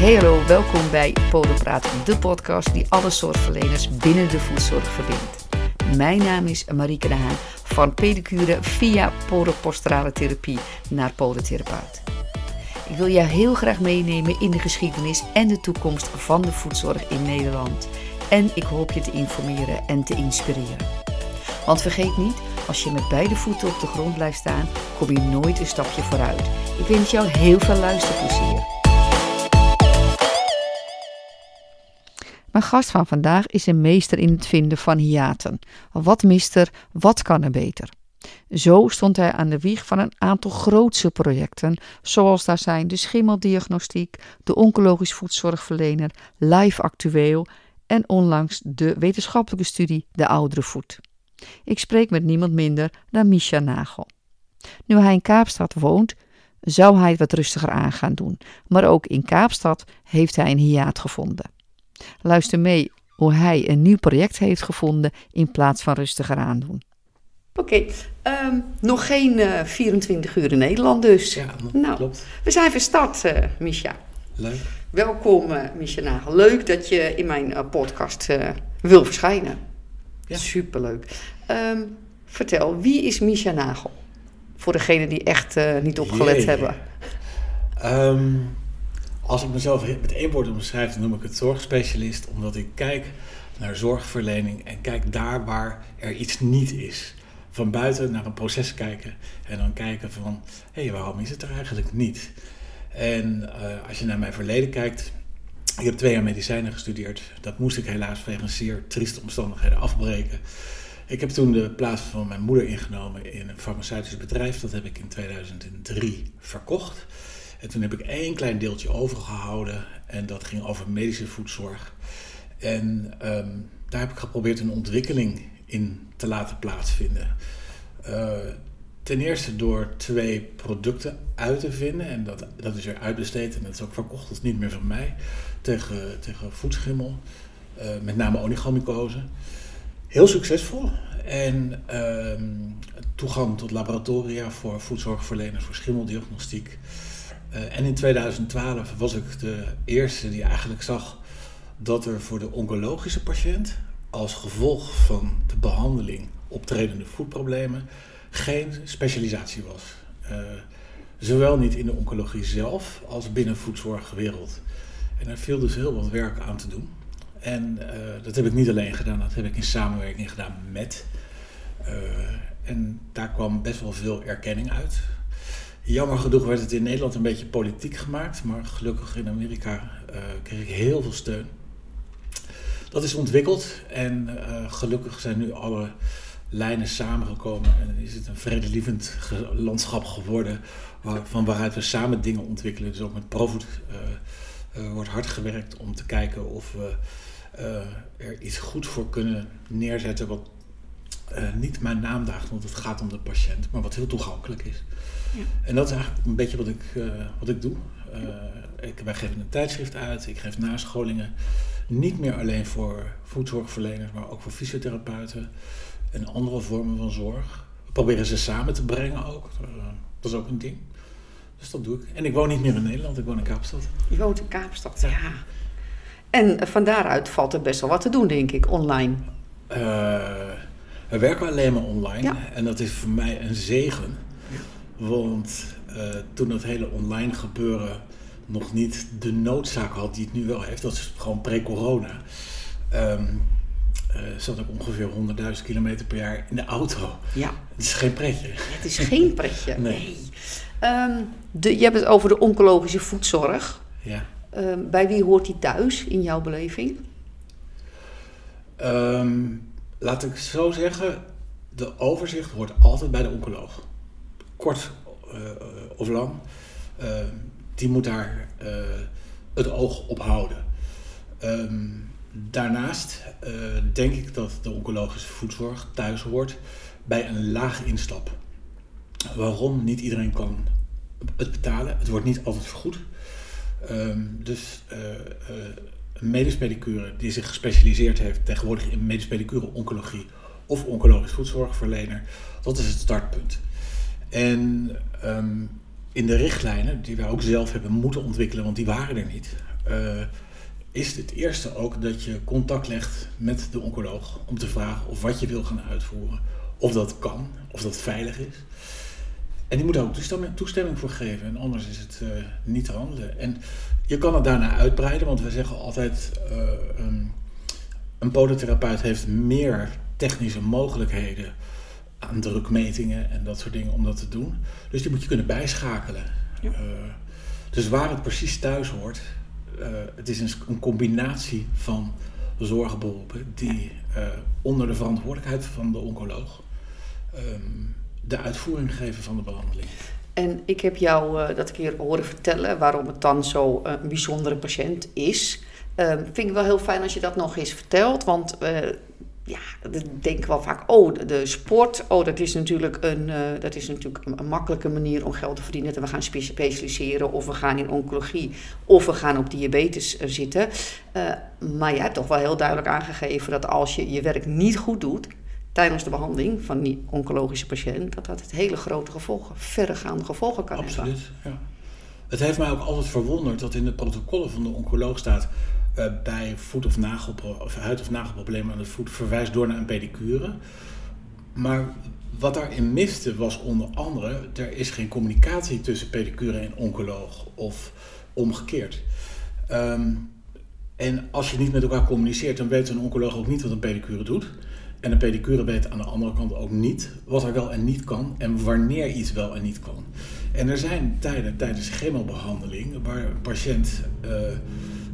Hey hallo, welkom bij Polenpraat, de podcast die alle zorgverleners binnen de voedzorg verbindt. Mijn naam is Marieke de Haan, van pedicure via podoposturale therapie naar podotherapeut. Ik wil jou heel graag meenemen in de geschiedenis en de toekomst van de voedzorg in Nederland. En ik hoop je te informeren en te inspireren. Want vergeet niet, als je met beide voeten op de grond blijft staan, kom je nooit een stapje vooruit. Ik wens jou heel veel luisterplezier. Mijn gast van vandaag is een meester in het vinden van hiaten. Wat mist er, wat kan er beter? Zo stond hij aan de wieg van een aantal grootse projecten, zoals daar zijn de schimmeldiagnostiek, de oncologisch voedzorgverlener, live actueel en onlangs de wetenschappelijke studie De Oudere Voet. Ik spreek met niemand minder dan Misha Nagel. Nu hij in Kaapstad woont, zou hij het wat rustiger aan gaan doen, maar ook in Kaapstad heeft hij een hiaat gevonden. Luister mee hoe hij een nieuw project heeft gevonden in plaats van rustiger aandoen. Oké, ehm, nog geen uh, 24 uur in Nederland dus. Ja, nou, klopt. We zijn van start, uh, Misha. Leuk. Welkom, uh, Misha Nagel. Leuk dat je in mijn uh, podcast wil verschijnen. Ja. Superleuk. Um, vertel, wie is Misha Nagel? Voor degenen die echt niet opgelet Jee. hebben. Um, als ik mezelf met één woord omschrijf, dan noem ik het zorgspecialist, omdat ik kijk naar zorgverlening en kijk daar waar er iets niet is. Van buiten naar een proces kijken en dan kijken van, hé, hey, waarom is het er eigenlijk niet? En uh, als je naar mijn verleden kijkt, ik heb twee jaar medicijnen gestudeerd. Dat moest ik helaas wegens zeer trieste omstandigheden afbreken. Ik heb toen de plaats van mijn moeder ingenomen in een farmaceutisch bedrijf. Dat heb ik in 2003 verkocht. En toen heb ik één klein deeltje overgehouden en dat ging over medische voedzorg. En um, daar heb ik geprobeerd een ontwikkeling in te laten plaatsvinden. Uh, ten eerste door twee producten uit te vinden en dat, dat is weer uitbesteed en dat is ook verkocht, dat is niet meer van mij, tegen, tegen voetschimmel, uh, met name onigomycose. Heel succesvol en uh, toegang tot laboratoria voor voedzorgverleners, voor schimmeldiagnostiek. Uh, en in 2012 was ik de eerste die eigenlijk zag dat er voor de oncologische patiënt als gevolg van de behandeling optredende voetproblemen geen specialisatie was. Uh, zowel niet in de oncologie zelf als binnen voedzorgwereld. En daar viel dus heel wat werk aan te doen. En uh, dat heb ik niet alleen gedaan, dat heb ik in samenwerking gedaan met. En daar kwam best wel veel erkenning uit. Jammer genoeg werd het in Nederland een beetje politiek gemaakt, maar gelukkig in Amerika uh, kreeg ik heel veel steun. Dat is ontwikkeld en uh, gelukkig zijn nu alle lijnen samengekomen en is het een vredelievend landschap geworden waar, van waaruit we samen dingen ontwikkelen. Dus ook met Provoed uh, wordt hard gewerkt om te kijken of we er iets goed voor kunnen neerzetten wat niet mijn naam draagt, want het gaat om de patiënt, maar wat heel toegankelijk is. Ja. En dat is eigenlijk een beetje wat ik, uh, wat ik doe. Uh, ik, wij geven een tijdschrift uit, ik geef nascholingen. Niet meer alleen voor voedzorgverleners, maar ook voor fysiotherapeuten en andere vormen van zorg. We proberen ze samen te brengen ook. Uh, dat is ook een ding. Dus dat doe ik. En ik woon niet meer in Nederland, ik woon in Kaapstad. Je woont in Kaapstad, ja. ja. En van daaruit valt er best wel wat te doen, denk ik, online. we werken alleen maar online. Ja. En dat is voor mij een zegen. Want uh, toen dat hele online gebeuren nog niet de noodzaak had die het nu wel heeft, dat is gewoon pre-corona, um, uh, zat ik ongeveer 100.000 kilometer per jaar in de auto. Ja. Het is geen pretje. Het is geen pretje. nee. nee. Um, de, je hebt het over de oncologische voedzorg. Ja. Um, bij wie hoort die thuis in jouw beleving? laat ik zo zeggen, de overzicht hoort altijd bij de oncoloog kort uh, of lang, uh, die moet daar uh, het oog op houden. Um, daarnaast denk ik dat de oncologische voedzorg thuis hoort bij een laag instap. Waarom? Niet iedereen kan het betalen. Het wordt niet altijd vergoed. Um, dus een medisch pedicure die zich gespecialiseerd heeft tegenwoordig in medisch pedicure oncologie of oncologisch voedzorgverlener, dat is het startpunt. En um, in de richtlijnen, die wij ook zelf hebben moeten ontwikkelen, want die waren er niet, uh, is het eerste ook dat je contact legt met de oncoloog om te vragen of wat je wil gaan uitvoeren, of dat kan, of dat veilig is. En die moet daar ook toestemming, voor geven, en anders is het uh, niet te handelen. En je kan het daarna uitbreiden, want we zeggen altijd: uh, um, een podotherapeut heeft meer technische mogelijkheden aan drukmetingen en dat soort dingen om dat te doen. Dus die moet je kunnen bijschakelen. Ja. Uh, dus waar het precies thuis hoort, uh, het is een, een, combinatie van zorgberoepen die uh, onder de verantwoordelijkheid van de oncoloog um, de uitvoering geven van de behandeling. En ik heb jou dat keer horen vertellen waarom het dan zo een bijzondere patiënt is. Uh, vind ik wel heel fijn als je dat nog eens vertelt. Want ja, dan denken wel vaak, oh, de, sport, oh, dat is natuurlijk, een, uh, dat is natuurlijk een, makkelijke manier om geld te verdienen. En we gaan specialiseren, of we gaan in oncologie, of we gaan op diabetes uh, zitten. Uh, maar jij hebt toch wel heel duidelijk aangegeven dat als je je werk niet goed doet tijdens de behandeling van die oncologische patiënt, dat dat het hele grote gevolgen, verregaande gevolgen kan hebben. Absoluut, ja. Het heeft mij ook altijd verwonderd dat in de protocollen van de oncoloog staat uh, bij voet- of, nagel, of huid- of nagelproblemen aan de voet verwijst door naar een pedicure. Maar wat daarin miste was onder andere, er is geen communicatie tussen pedicure en oncoloog of omgekeerd. Um, en als je niet met elkaar communiceert, dan weet een oncoloog ook niet wat een pedicure doet. En een pedicure weet aan de andere kant ook niet wat er wel en niet kan en wanneer iets wel en niet kan. En er zijn tijden tijdens chemobehandeling waar een patiënt uh,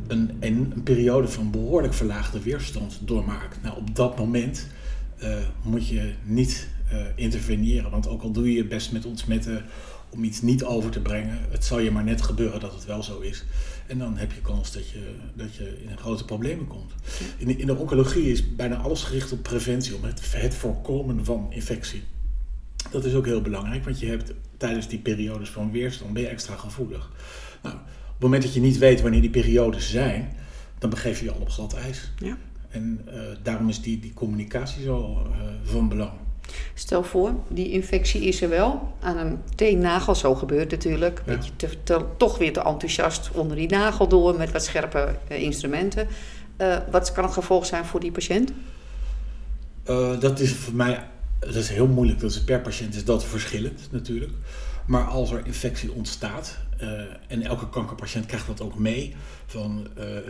een, een, periode van behoorlijk verlaagde weerstand doormaakt. Nou, op dat moment uh, moet je niet uh, interveneren, want ook al doe je je best met ontsmetten om iets niet over te brengen, het zal je maar net gebeuren dat het wel zo is. En dan heb je kans dat je, dat je in grote problemen komt. In de, in de oncologie is bijna alles gericht op preventie, om het, voorkomen van infectie. Dat is ook heel belangrijk, want je hebt tijdens die periodes van weerstand ben je extra gevoelig. Nou, het moment dat je niet weet wanneer die periodes zijn, dan begeef je je al op glad ijs. Ja. En uh, daarom is die, die communicatie zo uh, van belang. Stel voor, die infectie is er wel. Aan een teennagel, zo gebeurt natuurlijk. Ja. Beetje te, te, toch weer te enthousiast onder die nagel door met wat scherpe uh, instrumenten. wat kan het gevolg zijn voor die patiënt? dat is voor mij dat is heel moeilijk. Dat is per patiënt is dat verschillend natuurlijk. Maar als er infectie ontstaat, en elke kankerpatiënt krijgt dat ook mee, van uh, uh,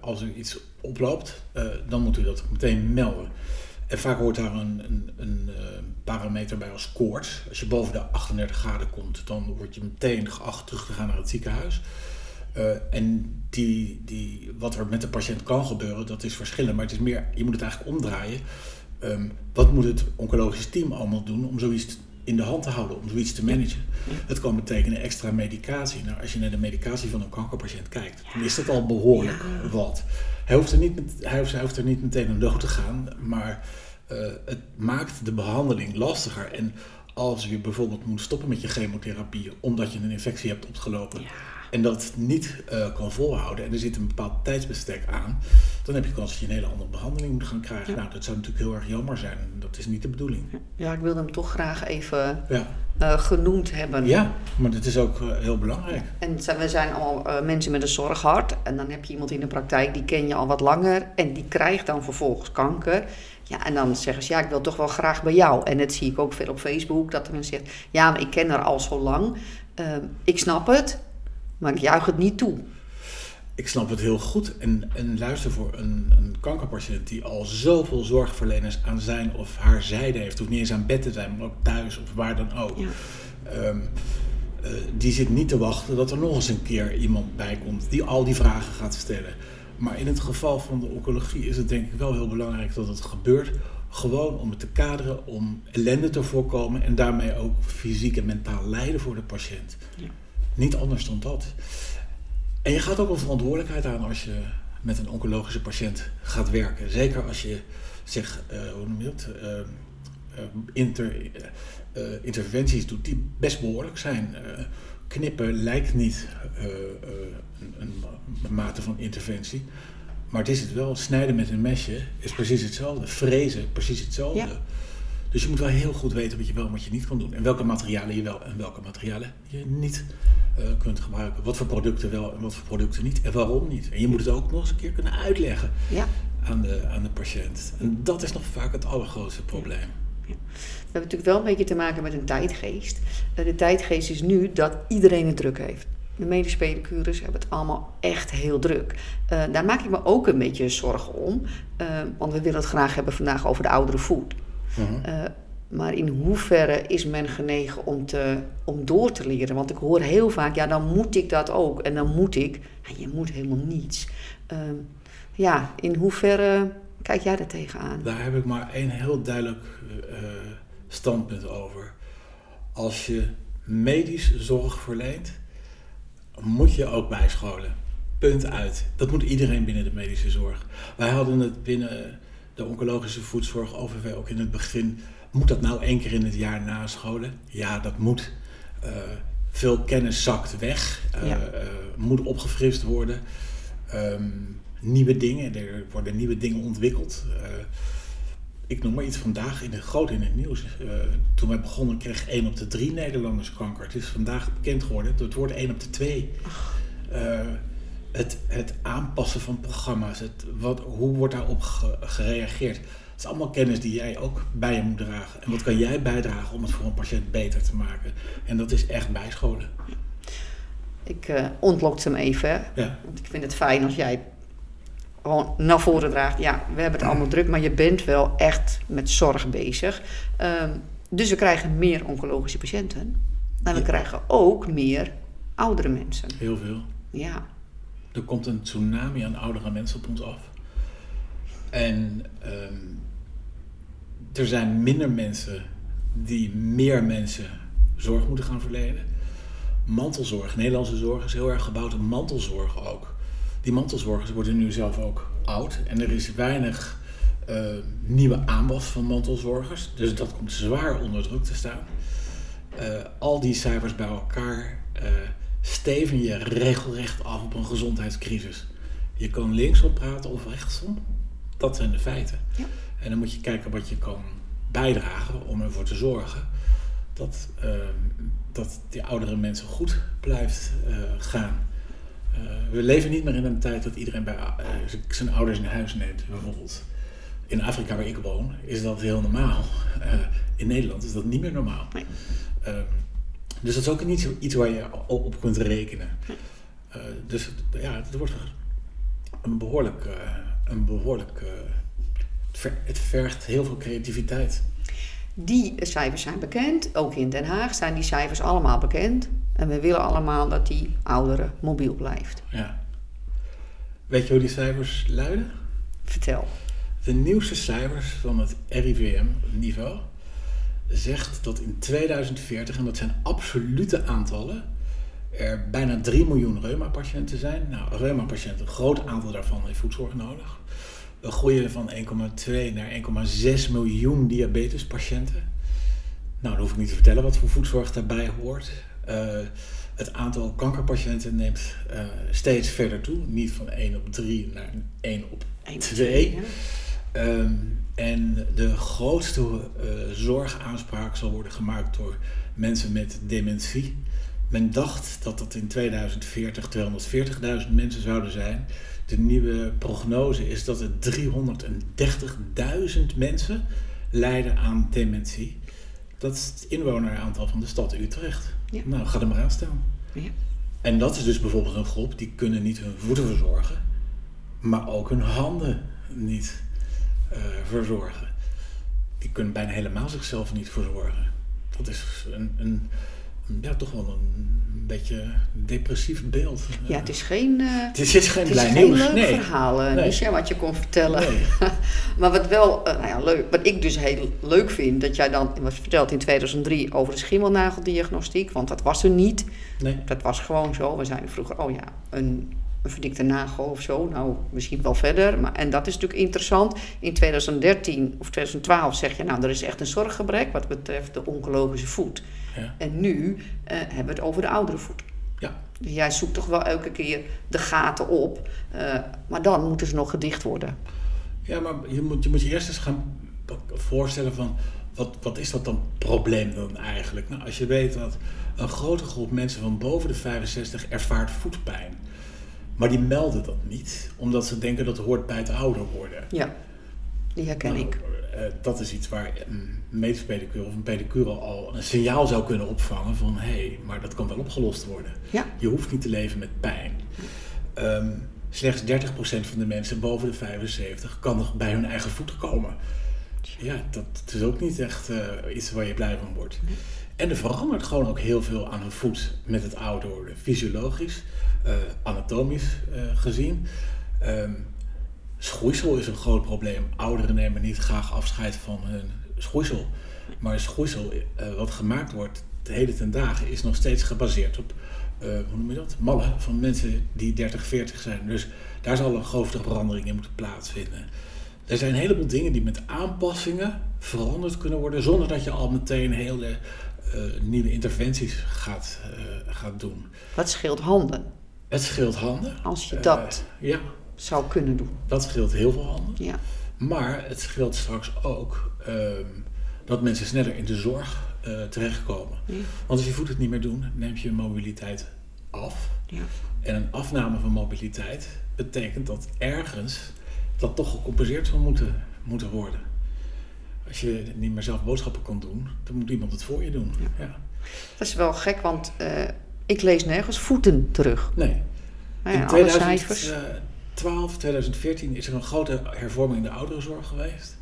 als er iets oploopt, dan moet u dat meteen melden. En vaak hoort daar een, een, een parameter bij als koorts. Als je boven de 38 graden komt, dan word je meteen geacht terug te gaan naar het ziekenhuis. en die, die, wat er met de patiënt kan gebeuren, dat is verschillend. Maar het is meer, je moet het eigenlijk omdraaien. Um, wat moet het oncologisch team allemaal doen om zoiets in de hand te houden, om zoiets te managen? Ja. Het kan betekenen extra medicatie. Nou, als je naar de medicatie van een kankerpatiënt kijkt, dan is dat al behoorlijk ja. wat. Hij hoeft, er niet, hij, hoeft, hij hoeft er niet meteen aan dood te gaan, maar uh, het maakt de behandeling lastiger. En als je bijvoorbeeld moet stoppen met je chemotherapie omdat je een infectie hebt opgelopen en dat niet uh, kan volhouden en er zit een bepaald tijdsbestek aan, dan heb je kans dat je een hele andere behandeling moet gaan krijgen. Ja. Nou, dat zou natuurlijk heel erg jammer zijn. Dat is niet de bedoeling. Ja, ik wilde hem toch graag even ja. uh, genoemd hebben. Ja, maar dat is ook uh, heel belangrijk. En we zijn allemaal mensen met een zorghart. En dan heb je iemand in de praktijk, die ken je al wat langer. En die krijgt dan vervolgens kanker. Ja, en dan zeggen ze, ja, ik wil toch wel graag bij jou. En dat zie ik ook veel op Facebook, dat men zegt, ja, maar ik ken haar al zo lang. ik snap het, maar ik juich het niet toe. Ik snap het heel goed. En, en luister voor een, een, kankerpatiënt die al zoveel zorgverleners aan zijn of haar zijde heeft. Hoeft niet eens aan bed te zijn, maar ook thuis of waar dan ook. Ja. Um, uh, die zit niet te wachten dat er nog eens een keer iemand bij komt die al die vragen gaat stellen. Maar in het geval van de oncologie is het denk ik wel heel belangrijk dat het gebeurt. Gewoon om het te kaderen, om ellende te voorkomen en daarmee ook fysiek en mentaal lijden voor de patiënt. Ja. Niet anders dan dat. En je gaat ook een verantwoordelijkheid aan als je met een oncologische patiënt gaat werken. Zeker als je zeg, uh, hoe noem je dat? Uh, uh, inter, interventies doet die best behoorlijk zijn. knippen lijkt niet een, een, mate van interventie. Maar het is het wel. Snijden met een mesje is precies hetzelfde. Frezen, precies hetzelfde. Dus je moet wel heel goed weten wat je wel en wat je niet kan doen. En welke materialen je wel en welke materialen je niet eh, kunt gebruiken. Wat voor producten wel en wat voor producten niet. En waarom niet. En je moet het ook nog eens een keer kunnen uitleggen Ja. aan, de, aan de patiënt. En dat is nog vaak het allergrootste probleem. We hebben natuurlijk wel een beetje te maken met een tijdgeest. Eh, De tijdgeest is nu dat iedereen het druk heeft. De medische pedicures hebben het allemaal echt heel druk. Eh, daar maak ik me ook een beetje zorgen om. want we willen het graag hebben vandaag over de oudere voet. Mhm. Eh, maar in hoeverre is men genegen om, te, om door te leren? Want ik hoor heel vaak, ja, dan moet ik dat ook. En dan moet ik. Ja, je moet helemaal niets. Ehm, ja, in hoeverre kijk jij er tegenaan? Daar heb ik maar één heel duidelijk eh, standpunt over. Als je medisch zorg verleent, moet je ook bijscholen. Punt uit. Dat moet iedereen binnen de medische zorg. Wij hadden het binnen de oncologische voedzorg OVV ook in het begin. Moet dat nou één keer in het jaar nascholen? Ja, dat moet. Eh, veel kennis zakt weg, eh, Ja. eh, moet opgefrist worden. Ehm, nieuwe dingen, er worden nieuwe dingen ontwikkeld. Ik noem maar iets vandaag in de, groot in het nieuws. Toen wij begonnen kreeg 1 op de 3 Nederlanders kanker. Het is vandaag bekend geworden, het wordt 1 op de 2. Het, het aanpassen van programma's, het, wat, hoe wordt daarop ge- gereageerd? Het is allemaal kennis die jij ook bij je moet dragen. En wat kan jij bijdragen om het voor een patiënt beter te maken? En dat is echt bijscholen. Ik eh ontlok hem even. Ja, Want ik vind het fijn als jij gewoon naar voren draagt. Ja, we hebben het allemaal druk, maar je bent wel echt met zorg bezig. Ehm, dus we krijgen meer oncologische patiënten. Maar we Ja. krijgen ook meer oudere mensen. heel veel. Ja, Er komt een tsunami aan oudere mensen op ons af. En ehm, er zijn minder mensen die meer mensen zorg moeten gaan verlenen. Mantelzorg, Nederlandse zorg is heel erg gebouwd op mantelzorg ook. Die mantelzorgers worden nu zelf ook oud en er is weinig eh, nieuwe aanwas van mantelzorgers. Dus dat komt zwaar onder druk te staan. Eh, al die cijfers bij elkaar eh, steven je regelrecht af op een gezondheidscrisis. Je kan linksom praten of rechtsom. Dat zijn de feiten. Ja. En dan moet je kijken wat je kan bijdragen om ervoor te zorgen dat, eh, dat die oudere mensen goed blijft eh, gaan. Eh, we leven niet meer in een tijd dat iedereen bij, eh, zijn ouders in huis neemt, bijvoorbeeld. In Afrika, waar ik woon, is dat heel normaal. In Nederland is dat niet meer normaal. Nee. Dus dat is ook niet iets waar je op, kunt rekenen. Eh, dus het- ja, het wordt een behoorlijk. eh, een behoorlijk eh, het, ver- het vergt heel veel creativiteit. die cijfers zijn bekend. Ook in Den Haag zijn die cijfers allemaal bekend. En we willen allemaal dat die oudere mobiel blijft. Ja. Weet je hoe die cijfers luiden? Vertel. De nieuwste cijfers van het RIVM-niveau zegt dat in 2040, en dat zijn absolute aantallen, er bijna 3 miljoen reuma-patiënten zijn. Nou, reuma-patiënten, een groot aantal daarvan heeft voedzorg nodig. We groeien van 1,2 naar 1,6 miljoen diabetespatiënten. Nou, dan hoef ik niet te vertellen wat voor voedzorg daarbij hoort. Eh, het aantal kankerpatiënten neemt eh, steeds verder toe. Niet van 1 op 3 naar 1 op Eén, 2. ja. Ehm, en de grootste eh, zorgaanspraak zal worden gemaakt door mensen met dementie. Men dacht dat dat in 2040 240.000 mensen zouden zijn. De nieuwe prognose is dat er 330.000 mensen lijden aan dementie. Dat is het inwoneraantal van de stad Utrecht. Ja. Nou, ga er maar aan staan. Ja. En dat is dus bijvoorbeeld een groep die kunnen niet hun voeten verzorgen, maar ook hun handen niet verzorgen. Die kunnen bijna helemaal zichzelf niet verzorgen. Dat is een, een, een- ja, toch wel een, beetje depressief beeld. Ja, het is geen, eh, Het is, geen het is geen nieuws. leuk nee. verhaal, eh, Nee. Wat je kon vertellen. Nee. Maar wat wel, eh, nou ja, leuk, wat ik dus heel leuk vind, dat jij dan was verteld in 2003 over de schimmelnageldiagnostiek, want dat was er niet. nee. Dat was gewoon zo. We zeiden vroeger, oh ja, een, een verdikte nagel of zo. Nou, misschien wel verder. Maar, en dat is natuurlijk interessant. In 2013 of 2012 zeg je, nou, er is echt een zorggebrek wat betreft de oncologische voet. Ja. En nu eh, hebben we het over de oudere voet. Ja. Dus jij zoekt toch wel elke keer de gaten op. eh, maar dan moeten ze nog gedicht worden. ja, maar je moet, je moet je eerst eens gaan voorstellen van wat, wat is dat dan probleem dan eigenlijk? Nou, als je weet dat een grote groep mensen van boven de 65 ervaart voetpijn. Maar die melden dat niet, omdat ze denken dat het hoort bij het ouder worden. Ja, die herken Nou, ik. eh, dat is iets waar een medisch pedicure of een pedicure al een signaal zou kunnen opvangen van hé, hey, maar dat kan wel opgelost worden. Ja. Je hoeft niet te leven met pijn. Ehm, slechts 30% van de mensen boven de 75 kan nog bij hun eigen voeten komen. Ja, dat, dat is ook niet echt eh, iets waar je blij van wordt. En er verandert gewoon ook heel veel aan een voet met het ouder worden. Fysiologisch, anatomisch eh, gezien. Ehm, schoeisel is een groot probleem. Ouderen nemen niet graag afscheid van hun schoeisel. Maar schoeisel eh, wat gemaakt wordt de hele ten dagen is nog steeds gebaseerd op, eh, hoe noem je dat? Mallen van mensen die 30, 40 zijn. Dus daar zal een grote verandering in moeten plaatsvinden. Er zijn een heleboel dingen die met aanpassingen veranderd kunnen worden, zonder dat je al meteen hele eh, nieuwe interventies gaat, eh, gaat doen. Wat scheelt handen Het scheelt handen. als je Eh, dat ja, zou kunnen doen? dat scheelt heel veel handen. Ja. Maar het scheelt straks ook ehm, dat mensen sneller in de zorg eh, terechtkomen. Ja. Want als je voet het niet meer doen, neemt je mobiliteit af. Ja. En een afname van mobiliteit betekent dat ergens dat toch gecompenseerd zal moeten, moeten worden. Als je niet meer zelf boodschappen kan doen, dan moet iemand het voor je doen. Ja. Dat is wel gek, want eh, ik lees nergens voeten terug. Nee. Nou ja, In alle cijfers. 2012, 2014 is er een grote hervorming in de ouderenzorg geweest.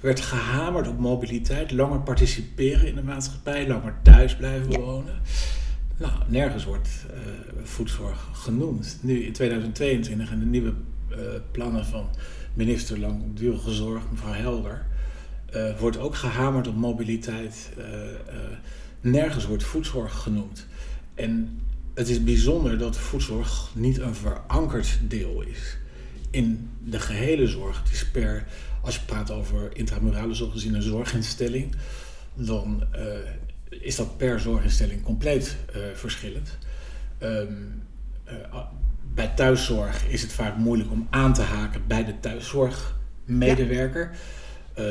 Er werd gehamerd op mobiliteit, langer participeren in de maatschappij, langer thuis blijven Ja. wonen. Nou, nergens wordt eh, voedzorg genoemd. Nu in 2022 in de nieuwe eh, plannen van minister Langdurige Zorg, mevrouw Helder, eh, wordt ook gehamerd op mobiliteit. Eh, eh, nergens wordt voedzorg genoemd. En het is bijzonder dat voedzorg niet een verankerd deel is in de gehele zorg. Het is per, als je praat over intramurale zorg, gezien een zorginstelling, dan eh, is dat per zorginstelling compleet eh, verschillend. Ehm, eh, bij thuiszorg is het vaak moeilijk om aan te haken bij de thuiszorgmedewerker.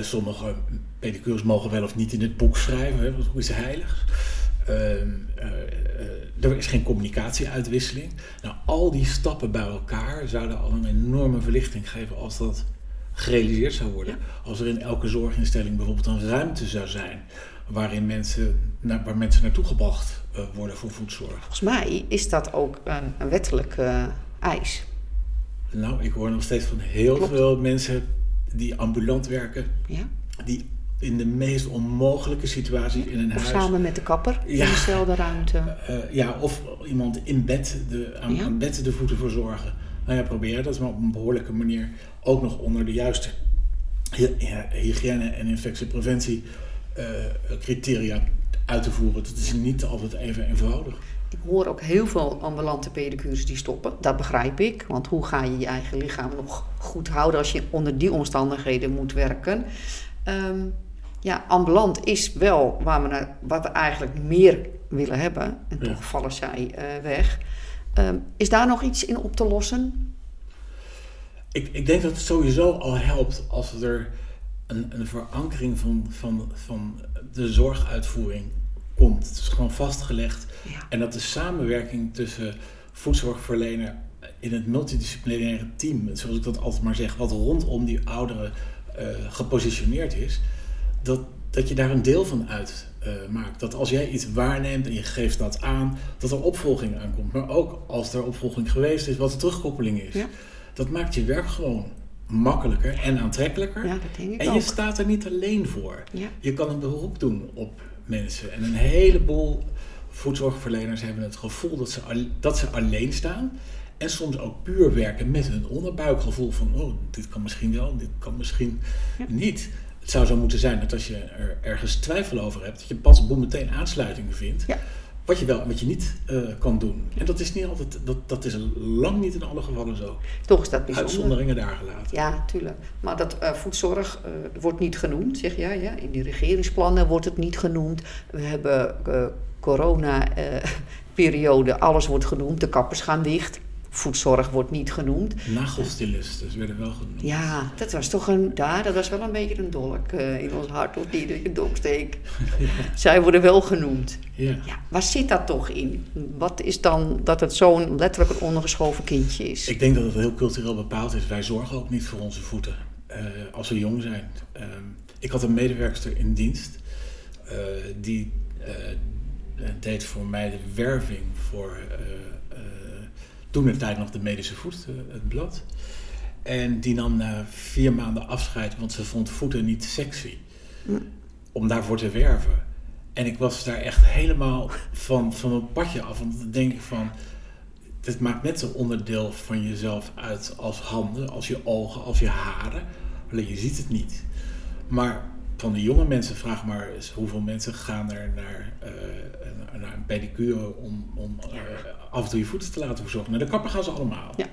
Sommige pedicures mogen wel of niet in het boek schrijven, hè, want hoe is heilig. Ehm, eh, eh, er is geen communicatieuitwisseling. Nou, al die stappen bij elkaar zouden al een enorme verlichting geven als dat gerealiseerd zou worden. Als er in elke zorginstelling bijvoorbeeld een ruimte zou zijn waarin mensen, naar, waar mensen naartoe gebracht eh, worden voor voedzorg. Volgens mij is dat ook een, een wettelijke eh, eis. Nou, ik hoor nog steeds van heel Klopt. veel mensen die ambulant werken, Ja? die in de meest onmogelijke situaties in een Of huis samen met de kapper in dezelfde ruimte. Eh, ja, of iemand in bed, de, aan, Ja. aan bed de voeten verzorgen. Nou ja, probeer dat maar op een behoorlijke manier ook nog onder de juiste hygiëne- en infectiepreventie eh, criteria uit te voeren. Dat is niet altijd even eenvoudig. Ik hoor ook heel veel ambulante pedicures die stoppen. Dat begrijp ik. Want hoe ga je je eigen lichaam nog goed houden als je onder die omstandigheden moet werken? Ehm, ja, ambulant is wel waar we naar, wat we eigenlijk meer willen hebben. En Ja. toch vallen zij eh, weg. Ehm, is daar nog iets in op te lossen? Ik, ik denk dat het sowieso al helpt als er een, een verankering van, van, van de zorguitvoering komt. Het is gewoon vastgelegd. Ja. En dat de samenwerking tussen voedzorgverlener in het multidisciplinaire team, zoals ik dat altijd maar zeg, wat rondom die ouderen eh, gepositioneerd is, dat, dat je daar een deel van uit eh, maakt. Dat als jij iets waarneemt en je geeft dat aan, dat er opvolging aankomt. Maar ook als er opvolging geweest is, wat de terugkoppeling is. Ja. Dat maakt je werk gewoon makkelijker en aantrekkelijker. Ja, dat denk ik en je staat er niet alleen voor. Ja. Je kan een beroep doen op mensen. En een heleboel voedzorgverleners hebben het gevoel dat ze, dat ze alleen staan. En soms ook puur werken met hun onderbuikgevoel van, oh, dit kan misschien wel, dit kan misschien Ja. niet. Het zou zo moeten zijn dat als je er ergens twijfel over hebt, dat je pas boem meteen aansluiting vindt. Ja. Wat je wel en wat je niet eh, kan doen. En dat is niet altijd, dat, dat is lang niet in alle gevallen zo. Toch is dat bijzonder. Uitzonderingen daar gelaten. Ja, tuurlijk. Maar dat voedzorg eh, wordt niet genoemd, zeg jij. Ja? In die regeringsplannen wordt het niet genoemd. We hebben corona-periode, alles wordt genoemd. De kappers gaan dicht. Voedzorg wordt niet genoemd. Nagelstylisten werden wel genoemd. Ja, dat was toch een, daar, dat was wel een beetje een dolk uh, in ons hart, of niet, dat je dolksteek. Ja. Zij worden wel genoemd. Ja. ja. Waar zit dat toch in? Wat is dan dat het zo'n letterlijk een ondergeschoven kindje is? Ik denk dat het heel cultureel bepaald is. Wij zorgen ook niet voor onze voeten uh, als we jong zijn. Uh, ik had een medewerkster in dienst uh, die deed voor mij de werving voor toen de tijd nog de medische voet, het blad. En die nam na vier maanden afscheid, want ze vond voeten niet sexy. Om daarvoor te werven. En ik was daar echt helemaal van, van mijn padje af. Want dan denk ik van, het maakt net zo'n onderdeel van jezelf uit als handen, als je ogen, als je haren. Alleen je ziet het niet. Maar van de jonge mensen, vraag maar eens hoeveel mensen gaan er naar, uh, naar een pedicure om, om uh, af en toe je voeten te laten verzorgen. Naar de kapper gaan ze allemaal. Ja.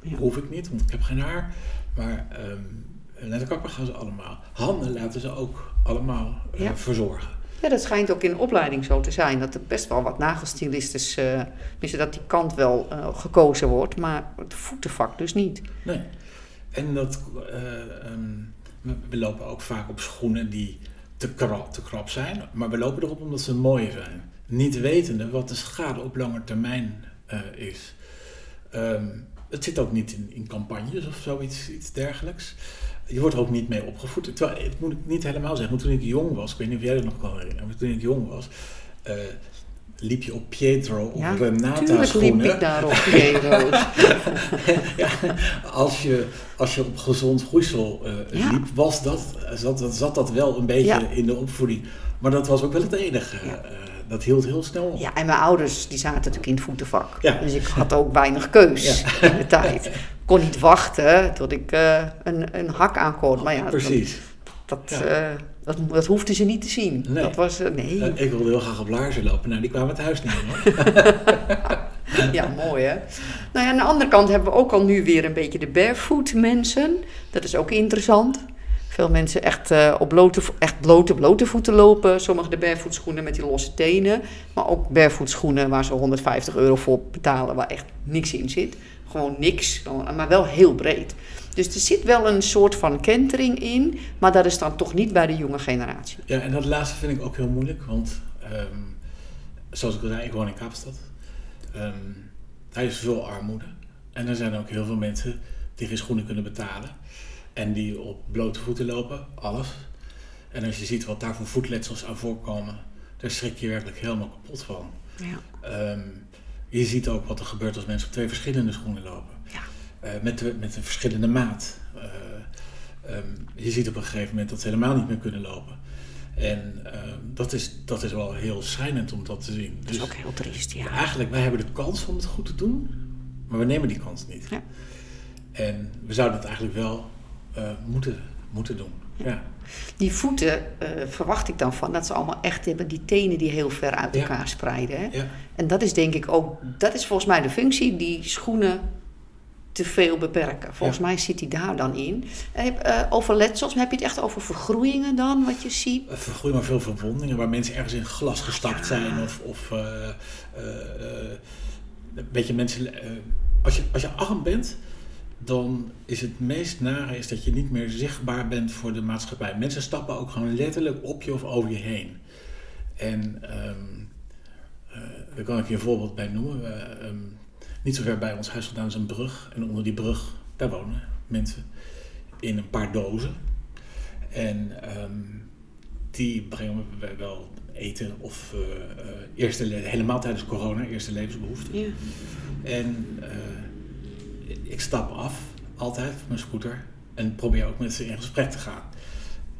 ja. Hoef ik niet, want ik heb geen haar. Maar um, naar de kapper gaan ze allemaal. Handen laten ze ook allemaal uh, ja. verzorgen. Ja, dat schijnt ook in opleiding zo te zijn. Dat er best wel wat nagelstylistes, uh, dat die kant wel uh, gekozen wordt, maar het voetenvak dus niet. Nee. En dat, uh, um, we lopen ook vaak op schoenen die te krap, te krap zijn, maar we lopen erop omdat ze mooi zijn. Niet wetende wat de schade op lange termijn is. Um, het zit ook niet in, in campagnes of zoiets iets dergelijks je wordt er ook niet mee opgevoed. Terwijl, het moet ik niet helemaal zeggen, maar toen ik jong was, ik weet niet of jij dat nog kan herinneren, maar toen ik jong was, uh, liep je op Pietro of ja, Renata schoenen. liep ik daar op Pietro's. ja, als, je, als je op gezond groeisel uh, ja. liep, was dat, zat, zat dat wel een beetje ja. in de opvoeding. Maar dat was ook wel het enige. Uh, dat hield heel snel op. Ja, en mijn ouders die zaten natuurlijk in het voetenvak. Dus ik had ook weinig keus in de tijd kon niet wachten tot ik uh, een, een hak aankoot. Maar ja, Precies. Dat, dat, dat, dat, hoefden ze niet te zien. Nee. Dat was, uh, nee. ik wilde heel graag op laarzen lopen. Nou, die kwamen het huis niet hoor. ja, mooi hè. Nou ja, aan de andere kant hebben we ook al nu weer een beetje de barefoot mensen. Dat is ook interessant. Veel mensen echt uh, op blote, echt blote, blote voeten lopen. Sommigen de barefoot schoenen met die losse tenen. Maar ook barefoot schoenen waar ze 150 euro voor betalen, waar echt niks in zit gewoon niks, maar wel heel breed. Dus er zit wel een soort van kentering in, maar dat is dan toch niet bij de jonge generatie. Ja, en dat laatste vind ik ook heel moeilijk, want um, zoals ik al zei, ik woon in Kaapstad. Um, daar is veel armoede. En er zijn ook heel veel mensen die geen schoenen kunnen betalen. En die op blote voeten lopen, alles. En als je ziet wat daar voor voetletsels aan voorkomen, daar schrik je werkelijk helemaal kapot van. Ja. Um, je ziet ook wat er gebeurt als mensen op twee verschillende schoenen lopen. Uh, met, de, met een verschillende maat. Uh, um, je ziet op een gegeven moment dat ze helemaal niet meer kunnen lopen. En uh, dat, is, dat is wel heel schrijnend om dat te zien. Dat is dus ook heel triest, ja. Eigenlijk, wij hebben de kans om het goed te doen, maar we nemen die kans niet. Ja. En we zouden het eigenlijk wel moeten, moeten doen. Ja. ja. Die voeten uh, verwacht ik dan van dat ze allemaal echt hebben die tenen die heel ver uit elkaar ja. spreiden. Hè? Ja. En dat is denk ik ook, dat is volgens mij de functie die schoenen te veel beperken. Volgens mij zit die daar dan in. Uh, over letsels, heb je het echt over vergroeien dan, wat je ziet? Uh, vergroeien, maar veel verwondingen waar mensen ergens in glas gestapt zijn. Of, of weet je, mensen, als, je, als je arm bent, dan is het meest nare is dat je niet meer zichtbaar bent voor de maatschappij. Mensen stappen ook gewoon letterlijk op je of over je heen. En um, uh, daar kan ik je een voorbeeld bij noemen. Uh, um, niet zo ver bij ons huis vandaan is een brug. En onder die brug, daar wonen mensen in een paar dozen. En um, die brengen we wel eten of uh, eerste, helemaal tijdens corona, eerste levensbehoeften. Ja. En ik stap af, altijd, van mijn scooter. En probeer ook met ze in gesprek te gaan.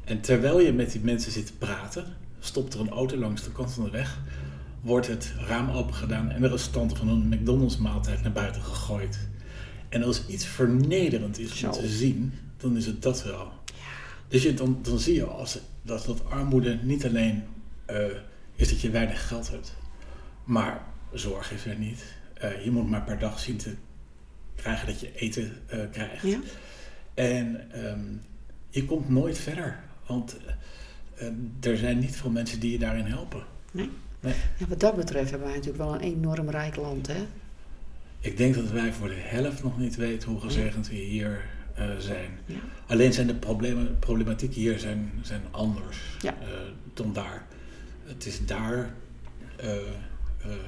En terwijl je met die mensen zit te praten, stopt er een auto langs de kant van de weg. Wordt het raam open gedaan en de restanten van een McDonald's maaltijd naar buiten gegooid. En als iets vernederend is Zo. om te zien, dan is het dat wel. Dus je, dan, dan zie je als, dat, dat armoede niet alleen uh, is dat je weinig geld hebt, maar zorg is er niet. Uh, je moet maar per dag zien te krijgen dat je eten uh, krijgt. Ja. En um, je komt nooit verder, want er zijn niet veel mensen die je daarin helpen. Nee. Nee. Ja, wat dat betreft hebben wij natuurlijk wel een enorm rijk land, hè? Ik denk dat wij voor de helft nog niet weten hoe gezegend we hier eh, zijn. Ja. Alleen zijn de problemen, problematieken hier zijn, zijn anders Ja. eh, dan daar. Het is daar, eh,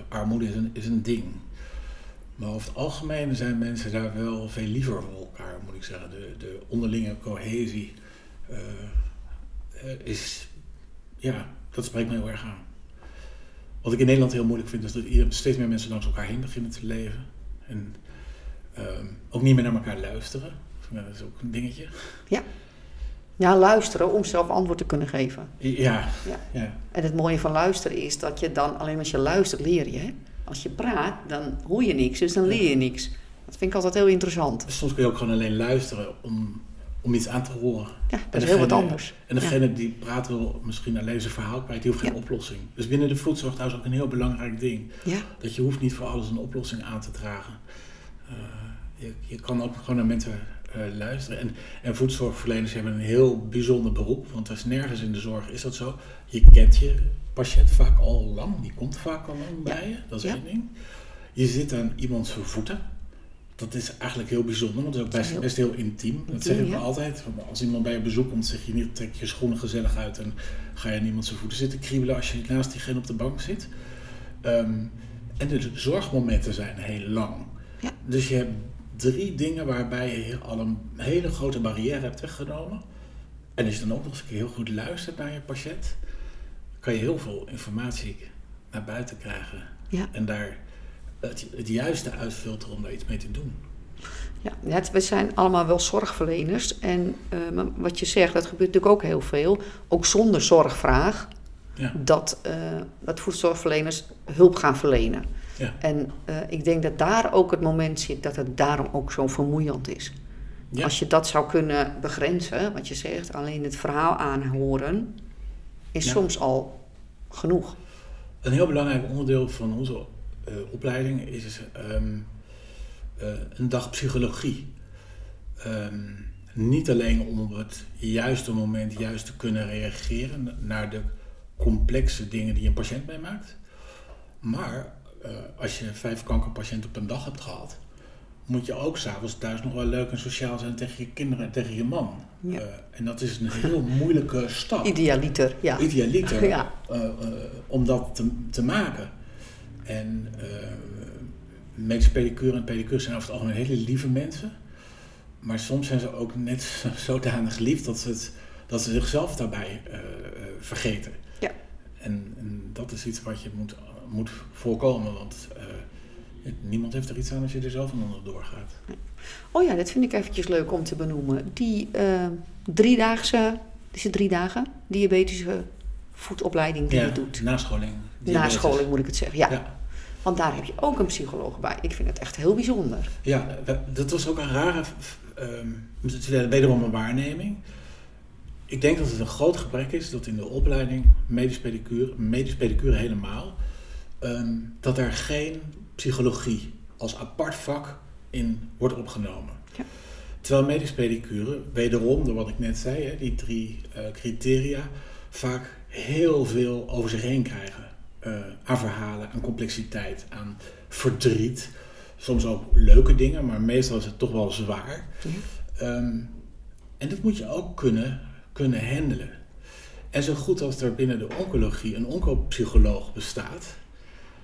armoede is een, is een ding. Maar over het algemeen zijn mensen daar wel veel liever voor elkaar, moet ik zeggen. De, de onderlinge cohesie is, ja, dat spreekt me heel erg aan. Wat ik in Nederland heel moeilijk vind, is dat steeds meer mensen langs elkaar heen beginnen te leven. En ehm, ook niet meer naar elkaar luisteren. Ja, dat is ook een dingetje. Ja, luisteren om zelf antwoord te kunnen geven. Ja, Ja. ja. En het mooie van luisteren is dat je dan, alleen als je luistert, leer je. Hè? Als je praat, dan hoor je niks, dus dan leer je niks. Dat vind ik altijd heel interessant. Soms kun je ook gewoon alleen luisteren om, om iets aan te horen. Ja, En dat is heel wat anders. En degene die praat wil misschien alleen zijn verhaal kwijt, die hoeft geen Ja. oplossing. Dus binnen de voedzorg trouwens ook een heel belangrijk ding. Ja, Dat je hoeft niet voor alles een oplossing aan te dragen. Eh, je, je kan ook gewoon naar mensen eh, luisteren. En, en voedzorgverleners hebben een heel bijzonder beroep, want er is nergens in de zorg is dat zo. Je kent je patiënt vaak al lang, die komt vaak al lang bij je, dat is één ding. Je zit aan iemands voeten. Dat is eigenlijk heel bijzonder, want het is ook best, Heel- best heel intiem. Dat zeg Intiem, ik ja. altijd. Als iemand bij je bezoek komt, zeg je niet, trek je schoenen gezellig uit en ga je aan iemand zijn voeten zitten kriebelen als je naast diegene op de bank zit. Ehm, en de zorgmomenten zijn heel lang. Ja. Dus je hebt drie dingen waarbij je al een hele grote barrière hebt weggenomen. En als je dan ook nog eens een keer heel goed luistert naar je patiënt, kan je heel veel informatie naar buiten krijgen. ja. En daar het, het juiste uitfilteren om daar iets mee te doen. Ja, we zijn allemaal wel zorgverleners. En eh, wat je zegt, dat gebeurt natuurlijk ook heel veel. Ook zonder zorgvraag. Ja. Dat, eh, dat voedzorgverleners hulp gaan verlenen. Ja. En eh, ik denk dat daar ook het moment zit dat het daarom ook zo vermoeiend is. Ja. Als je dat zou kunnen begrenzen, wat je zegt, alleen het verhaal aanhoren, is soms al genoeg. Een heel belangrijk onderdeel van onze opleiding is ehm, eh, een dag psychologie. Ehm, niet alleen om op het juiste moment juist te kunnen reageren naar de complexe dingen die een patiënt meemaakt. Maar eh, als je vijf kankerpatiënten op een dag hebt gehad, moet je ook s'avonds thuis nog wel leuk en sociaal zijn tegen je kinderen en tegen je man. Ja. Eh, en dat is een heel moeilijke stap Idealiter, ja. idealiter Ja. eh, eh, om dat te, te maken. En medische pedicure en pedicure zijn over het algemeen hele lieve mensen. Maar soms zijn ze ook net zo- zodanig lief dat ze, het, dat ze zichzelf daarbij eh, eh, vergeten. Ja. En, en dat is iets wat je moet, moet voorkomen, want niemand heeft er iets aan als je er zelf aan onderdoor gaat. Oh ja, dat vind ik eventjes leuk om te benoemen. Die eh, driedaagse, is het drie dagen, diabetische voedopleiding die je doet. nascholing. Nascholing moet ik het zeggen, ja. Ja. Want daar heb je ook een psycholoog bij. Ik vind het echt heel bijzonder. Ja, dat was ook een rare, is wederom een waarneming. Ik denk dat het een groot gebrek is dat in de opleiding medisch pedicure, medisch pedicure helemaal, ehm, dat er geen psychologie als apart vak in wordt opgenomen. Ja. Terwijl medisch pedicure, wederom door wat ik net zei, hè, die drie eh, criteria, vaak heel veel over zich heen krijgen. Eh, aan verhalen, aan complexiteit, aan verdriet. Soms ook leuke dingen, maar meestal is het toch wel zwaar. Ja. Ehm, en dat moet je ook kunnen, kunnen handelen. En zo goed als er binnen de oncologie een oncopsycholoog bestaat,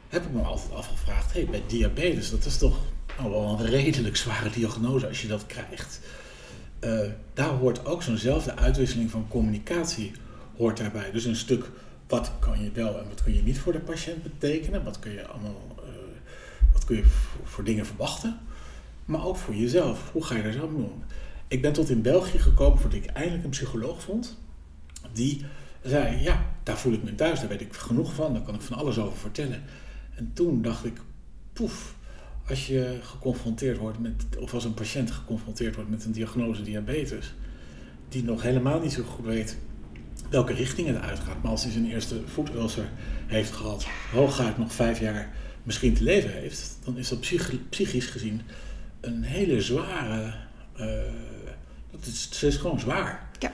heb ik me altijd afgevraagd: hey, bij diabetes, dat is toch nou wel een redelijk zware diagnose als je dat krijgt. Eh, daar hoort ook zo'nzelfde uitwisseling van communicatie hoort daarbij. Dus een stuk wat kan je wel en wat kun je niet voor de patiënt betekenen, wat kun je allemaal, eh, wat kun je voor, dingen verwachten, maar ook voor jezelf. Hoe ga je daar zelf mee om? Ik ben tot in België gekomen voordat ik eindelijk een psycholoog vond die zei: Ja, daar voel ik me thuis, daar weet ik genoeg van, daar kan ik van alles over vertellen. En toen dacht ik: Poef, als je geconfronteerd wordt met, of als een patiënt geconfronteerd wordt met een diagnose diabetes, die nog helemaal niet zo goed weet welke richting het uitgaat, maar als hij zijn eerste voetulcer heeft gehad, hooguit nog vijf jaar misschien te leven heeft, dan is dat psych- psychisch gezien een hele zware. eh, dat is, het is gewoon zwaar. Ja.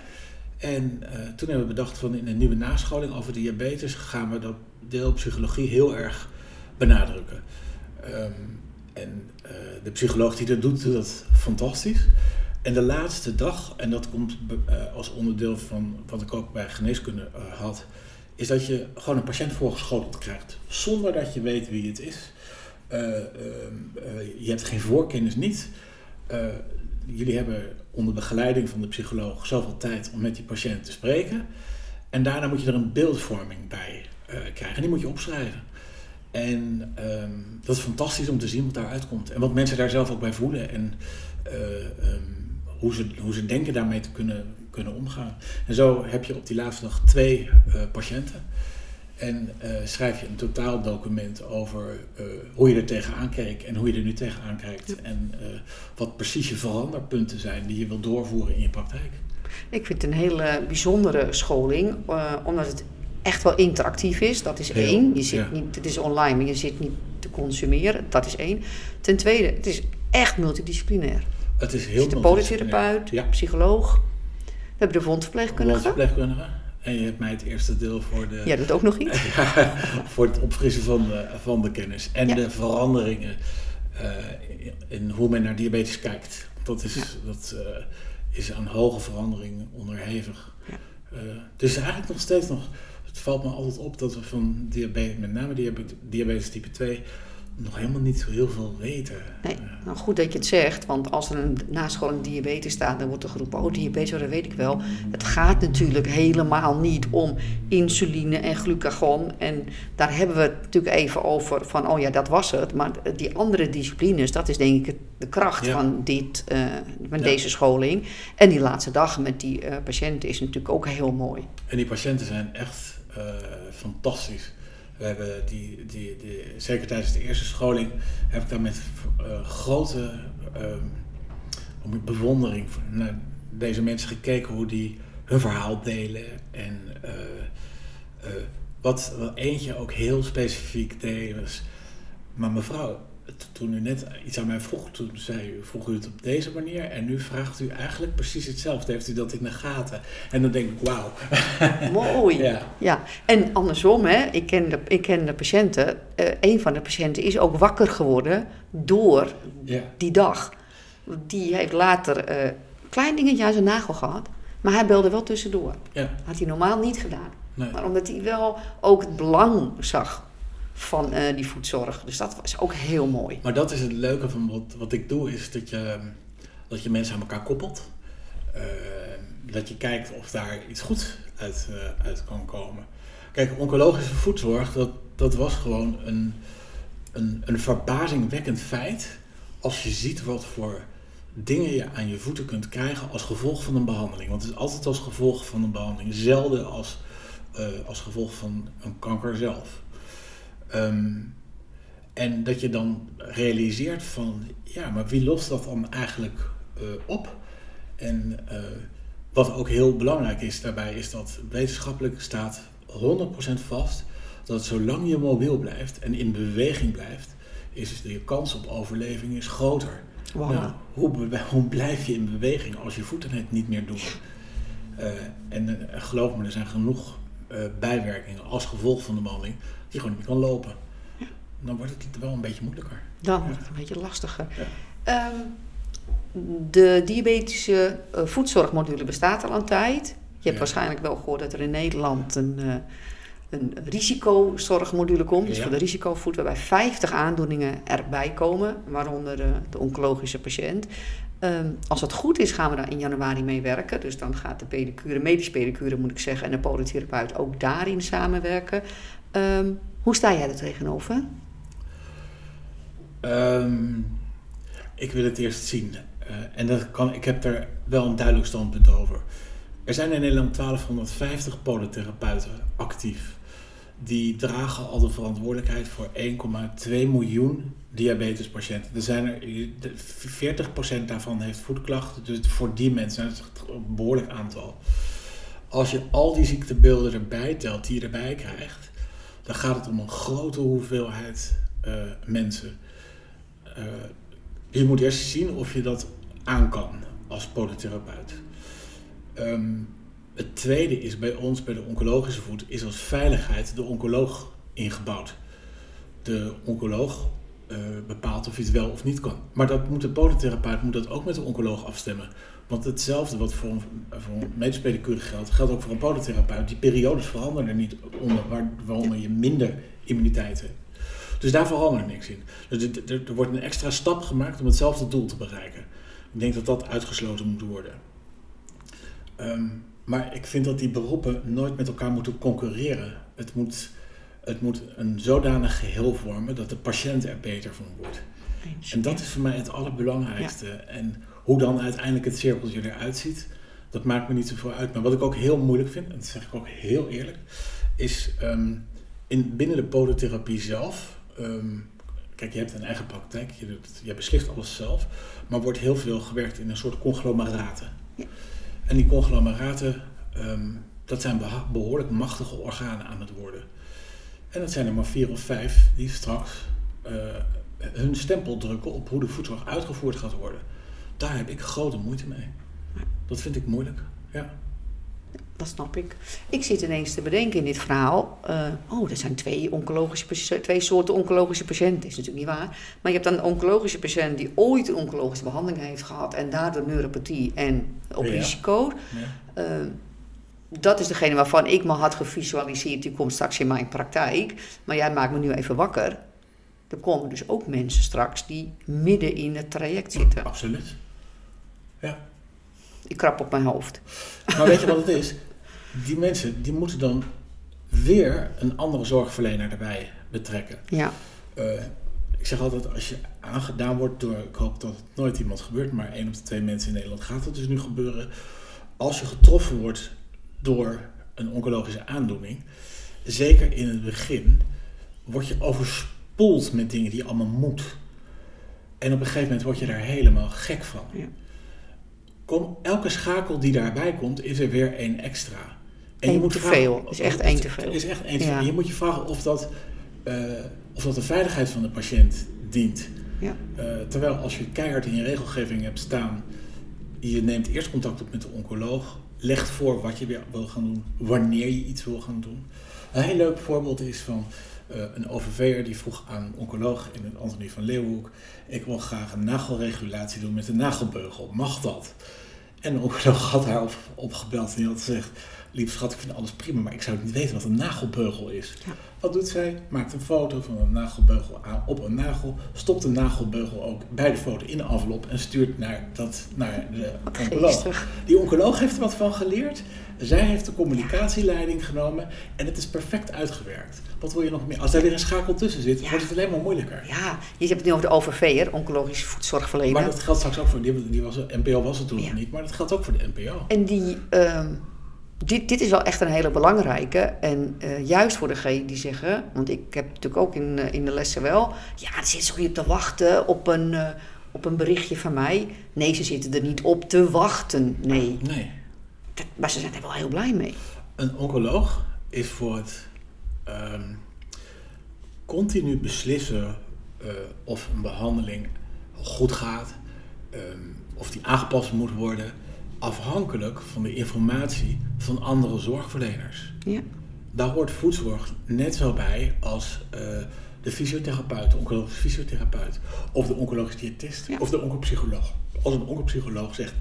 En eh, toen hebben we bedacht van in een nieuwe nascholing over diabetes gaan we dat deel psychologie heel erg benadrukken. Ehm, en eh, de psycholoog die dat doet, doet dat fantastisch. En de laatste dag, en dat komt uh, als onderdeel van wat ik ook bij geneeskunde uh, had, is dat je gewoon een patiënt voorgeschoteld krijgt. Zonder dat je weet wie het is. Uh, je hebt geen voorkennis, niet. jullie hebben onder begeleiding van de psycholoog zoveel tijd om met die patiënt te spreken. En daarna moet je er een beeldvorming bij krijgen. En die moet je opschrijven. En um, dat is fantastisch om te zien wat daaruit komt. En wat mensen daar zelf ook bij voelen. En um, hoe, ze, hoe ze denken daarmee te kunnen, kunnen omgaan. En zo heb je op die laatste dag twee uh, patiënten. En uh, schrijf je een totaaldocument over uh, hoe je er tegenaan keek en hoe je er nu tegenaan kijkt. En wat precies je veranderpunten zijn die je wil doorvoeren in je praktijk. Ik vind het een hele bijzondere scholing, omdat het echt wel interactief is. Dat is één. Je zit niet, het is online, maar je zit niet te consumeren. Dat is één. Ten tweede, het is echt multidisciplinair. Het is heel De polytherapeut, ja. psycholoog. We hebben de wondverpleegkundige. Wondverpleegkundige. En je hebt mij het eerste deel voor de... Ja, doet ook nog iets. voor het opfrissen van de, van de kennis. En de veranderingen uh, in hoe men naar diabetes kijkt. Dat is, dat, uh, is aan hoge veranderingen onderhevig. Uh, dus eigenlijk nog steeds nog het valt me altijd op dat we van diabetes, met name diabetes type 2, nog helemaal niet zo heel veel weten. Nee, nou goed dat je het zegt, want als er een nascholing diabetes staat, dan wordt de groep oh diabetes, oh, dat weet ik wel. Het gaat natuurlijk helemaal niet om insuline en glucagon. En daar hebben we het natuurlijk even over van, oh ja, dat was het. Maar die andere disciplines, dat is denk ik de kracht van, dit, uh, van deze scholing. En die laatste dag met die uh, patiënten is natuurlijk ook heel mooi. En die patiënten zijn echt uh, fantastisch. We hebben die, die, die, zeker tijdens de eerste scholing heb ik daar met uh, grote uh, bewondering naar deze mensen gekeken hoe die hun verhaal delen. En uh, wat, wat eentje ook heel specifiek deed was, maar mevrouw, toen u net iets aan mij vroeg, toen zei u, vroeg u het op deze manier en nu vraagt u eigenlijk precies hetzelfde. Heeft u dat in de gaten? En dan denk ik, wauw. Mooi. ja. ja. En andersom, hè, ik, ken de, ik ken de patiënten. Uh, een van de patiënten is ook wakker geworden door ja. die dag. Die heeft later uh, klein dingetje aan zijn nagel gehad, maar hij belde wel tussendoor. Ja. Had hij normaal niet gedaan. Nee. Maar omdat hij wel ook het belang zag van uh, die voedzorg. Dus dat was ook heel mooi. Maar dat is het leuke van wat, wat ik doe, is dat je, dat je mensen aan elkaar koppelt. Uh, dat je kijkt of daar iets goed uit, uh, uit kan komen. Kijk, oncologische voedzorg, dat, dat was gewoon een, een, een verbazingwekkend feit. Als je ziet wat voor dingen je aan je voeten kunt krijgen als gevolg van een behandeling. Want het is altijd als gevolg van een behandeling, zelden als, als gevolg van een kanker zelf. Um, en dat je dan realiseert van, ja, maar wie lost dat dan eigenlijk uh, op? En uh, wat ook heel belangrijk is daarbij, is dat wetenschappelijk staat 100% vast dat zolang je mobiel blijft en in beweging blijft, is de kans op overleving is groter. Wow. Nou, hoe, hoe, blijf je in beweging als je voeten het niet meer doen? Uh, en geloof me, er zijn genoeg bijwerkingen als gevolg van de behandeling die gewoon niet kan lopen. Ja. Dan wordt het wel een beetje moeilijker. Dan wordt het een beetje lastiger. Um, de diabetische uh, voedzorgmodule bestaat al een tijd. Je hebt waarschijnlijk wel gehoord dat er in Nederland een, uh, een risicozorgmodule komt. Dus voor de risicovoed, waarbij 50 aandoeningen erbij komen, waaronder de, de oncologische patiënt. Um, als het goed is, gaan we daar in januari mee werken. Dus dan gaat de pedicure, medisch pedicure moet ik zeggen, en de polytherapeut ook daarin samenwerken. Um, hoe sta jij er tegenover? Um, ik wil het eerst zien. Uh, en kan, ik heb er wel een duidelijk standpunt over. Er zijn in Nederland 1250 polytherapeuten actief. Die dragen al de verantwoordelijkheid voor 1,2 miljoen diabetespatiënten. Er zijn er 40% daarvan heeft voetklachten. Dus voor die mensen is het een behoorlijk aantal. Als je al die ziektebeelden erbij telt, die je erbij krijgt, dan gaat het om een grote hoeveelheid uh, mensen. Uh, je moet eerst zien of je dat aan kan als polytherapeut. Um, het tweede is bij ons, bij de oncologische voet, is als veiligheid de oncoloog ingebouwd. De oncoloog eh, bepaalt of je het wel of niet kan. Maar dat moet de podotherapeut moet dat ook met de oncoloog afstemmen. Want hetzelfde wat voor een, voor een medisch pedicure geldt, geldt ook voor een podotherapeut. Die periodes veranderen er niet onder, waar, waaronder je minder immuniteit hebt. Dus daar verandert niks in. Dus er, er, er wordt een extra stap gemaakt om hetzelfde doel te bereiken. Ik denk dat dat uitgesloten moet worden. Ehm, maar ik vind dat die beroepen nooit met elkaar moeten concurreren. Het moet, het moet een zodanig geheel vormen dat de patiënt er beter van wordt. En dat is voor mij het allerbelangrijkste. En hoe dan uiteindelijk het cirkeltje eruit ziet, dat maakt me niet zoveel uit. Maar wat ik ook heel moeilijk vind, en dat zeg ik ook heel eerlijk, is um, in, binnen de podotherapie zelf. Um, kijk, je hebt een eigen praktijk, je, doet, je beslicht alles zelf, maar wordt heel veel gewerkt in een soort conglomeraten. Ja. En die conglomeraten, um, dat zijn behoorlijk machtige organen aan het worden. En dat zijn er maar vier of vijf die straks uh, hun stempel drukken op hoe de voedzorg uitgevoerd gaat worden. Daar heb ik grote moeite mee. Dat vind ik moeilijk, ja. Dat snap ik. Ik zit ineens te bedenken in dit verhaal. Uh, oh, er zijn twee, oncologische, twee soorten oncologische patiënten. Is natuurlijk niet waar. Maar je hebt dan een oncologische patiënt die ooit een oncologische behandeling heeft gehad. en daardoor neuropathie en op ja. risico. Ja. Uh, dat is degene waarvan ik me had gevisualiseerd. Die komt straks in mijn praktijk. Maar jij maakt me nu even wakker. Er komen dus ook mensen straks die midden in het traject zitten. Absoluut. Ja. Ik krap op mijn hoofd. Maar weet je wat het is? Die mensen die moeten dan weer een andere zorgverlener erbij betrekken. Ja. Uh, ik zeg altijd, als je aangedaan wordt door, ik hoop dat het nooit iemand gebeurt, maar één op de twee mensen in Nederland gaat het dus nu gebeuren. Als je getroffen wordt door een oncologische aandoening, zeker in het begin, word je overspoeld met dingen die je allemaal moet. En op een gegeven moment word je daar helemaal gek van. Ja. Kom, elke schakel die daarbij komt, is er weer één extra. En je moet te vragen, veel. is echt één te veel. is echt één te veel. Je moet je vragen of dat, uh, of dat de veiligheid van de patiënt dient. Ja. Uh, terwijl als je keihard in je regelgeving hebt staan, je neemt eerst contact op met de oncoloog, legt voor wat je wil gaan doen, wanneer je iets wil gaan doen. Een heel leuk voorbeeld is van uh, een OVV'er die vroeg aan een oncoloog in het Antonie van Leeuwenhoek: Ik wil graag een nagelregulatie doen met een nagelbeugel. Mag dat? En de oncoloog had haar op, opgebeld en die had gezegd: Lief schat, ik vind alles prima, maar ik zou niet weten wat een nagelbeugel is. Ja. Wat doet zij? Maakt een foto van een nagelbeugel aan op een nagel, stopt de nagelbeugel ook bij de foto in de envelop en stuurt naar, dat, naar de oncoloog. Die oncoloog heeft er wat van geleerd. Zij heeft de communicatieleiding genomen en het is perfect uitgewerkt. Wat wil je nog meer? Als er weer een schakel tussen zit, Ja. wordt het alleen maar moeilijker. Ja, je hebt het nu over de OVV'er, oncologische voedzorgverlener. Maar dat geldt straks ook voor, die, die was, NPO was het toen Ja. nog niet, maar dat geldt ook voor de NPO. En die, ehm, dit, dit is wel echt een hele belangrijke. En eh, juist voor degene die zeggen, want ik heb natuurlijk ook in, eh, in de lessen wel, ja, ze zitten zo niet te wachten op een, eh, op een berichtje van mij. Nee, ze zitten er niet op te wachten. Nee. Nee. Dat- maar ze zijn er wel heel blij mee. Een oncoloog is voor het ehm, continu beslissen eh, of een behandeling goed gaat, ehm, of die aangepast moet worden, afhankelijk van de informatie van andere zorgverleners. Ja. Daar hoort voedzorg net zo bij als eh, de fysiotherapeut, de oncologische fysiotherapeut, of de oncologische diëtist, Ja. of de oncopsycholoog. Als een oncopsycholoog zegt,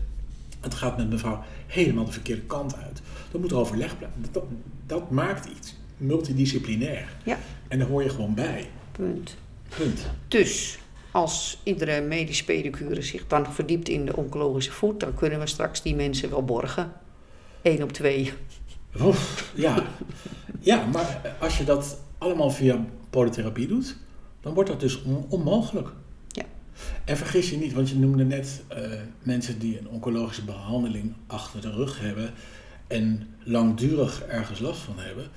het gaat met mevrouw helemaal de verkeerde kant uit, dan moet er overleg blijven. Dat, dat maakt iets multidisciplinair. Ja. En daar hoor je gewoon bij. Punt. Punt. Dus als iedere medisch pedicure zich dan verdiept in de oncologische voet, dan kunnen we straks die mensen wel borgen. Eén op twee. Ja. ja, maar als je dat allemaal via podotherapie doet, dan wordt dat dus on- onmogelijk. En vergis je niet, want je noemde net eh, mensen die een oncologische behandeling achter de rug hebben en langdurig ergens last van hebben.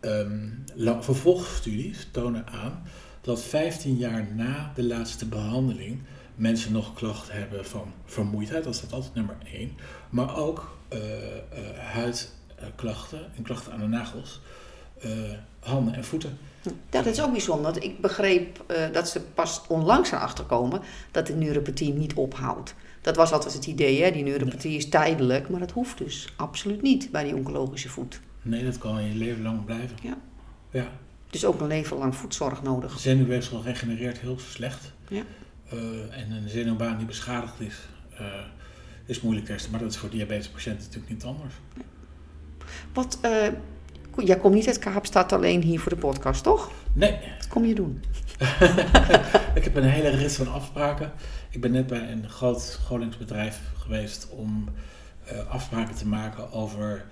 Ehm, la- vervolgstudies tonen aan dat 15 jaar na de laatste behandeling mensen nog klachten hebben van vermoeidheid, dat staat altijd nummer 1, maar ook eh, eh, huidklachten en klachten aan de nagels, eh, handen en voeten. Dat is ook bijzonder. want Ik begreep eh, dat ze pas onlangs zijn achterkomen dat de neuropathie niet ophoudt. Dat was altijd het idee, hè? die neuropathie is tijdelijk, maar dat hoeft dus absoluut niet bij die oncologische voet. Nee, dat kan je leven lang blijven. Ja. Ja. Dus ook een leven lang voetzorg nodig. Zenuwweefsel regenereert heel slecht. Ja. Uh, en een zenuwbaan die beschadigd is, uh, is moeilijk testen. Maar dat is voor diabetespatiënten natuurlijk niet anders. Wat, jij komt niet uit Kaapstad alleen hier voor de podcast, toch? Nee. Wat kom je doen? ik heb een hele rits van afspraken. Ik ben net bij een groot scholingsbedrijf geweest om afspraken te maken over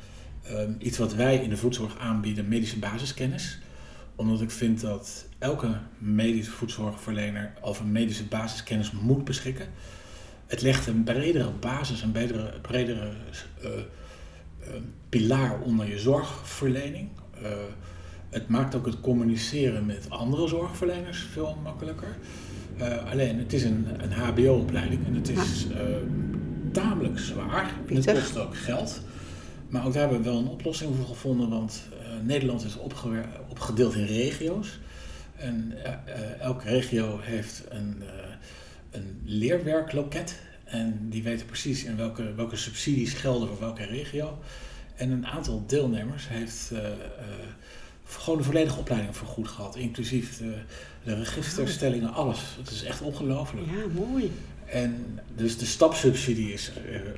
um, iets wat wij in de voedzorg aanbieden, medische basiskennis omdat ik vind dat elke medische voedzorgverlener over medische basiskennis moet beschikken. Het legt een bredere basis, een bredere, bredere uh, uh, pilaar onder je zorgverlening. Uh, het maakt ook het communiceren met andere zorgverleners veel makkelijker. alleen, het is een, een HBO-opleiding en het is tamelijk zwaar. En het kost ook geld. Maar ook daar hebben we wel een oplossing voor gevonden, want Nederland is opgedeeld in regio's. En uh, elke regio heeft een, uh, een leerwerkloket. En die weten precies in welke, welke subsidies gelden voor welke regio. En een aantal deelnemers heeft uh, gewoon de volledige opleiding vergoed gehad. Inclusief de, de registerstellingen, alles. Het is echt ongelooflijk. Ja, mooi. En dus de stapsubsidie is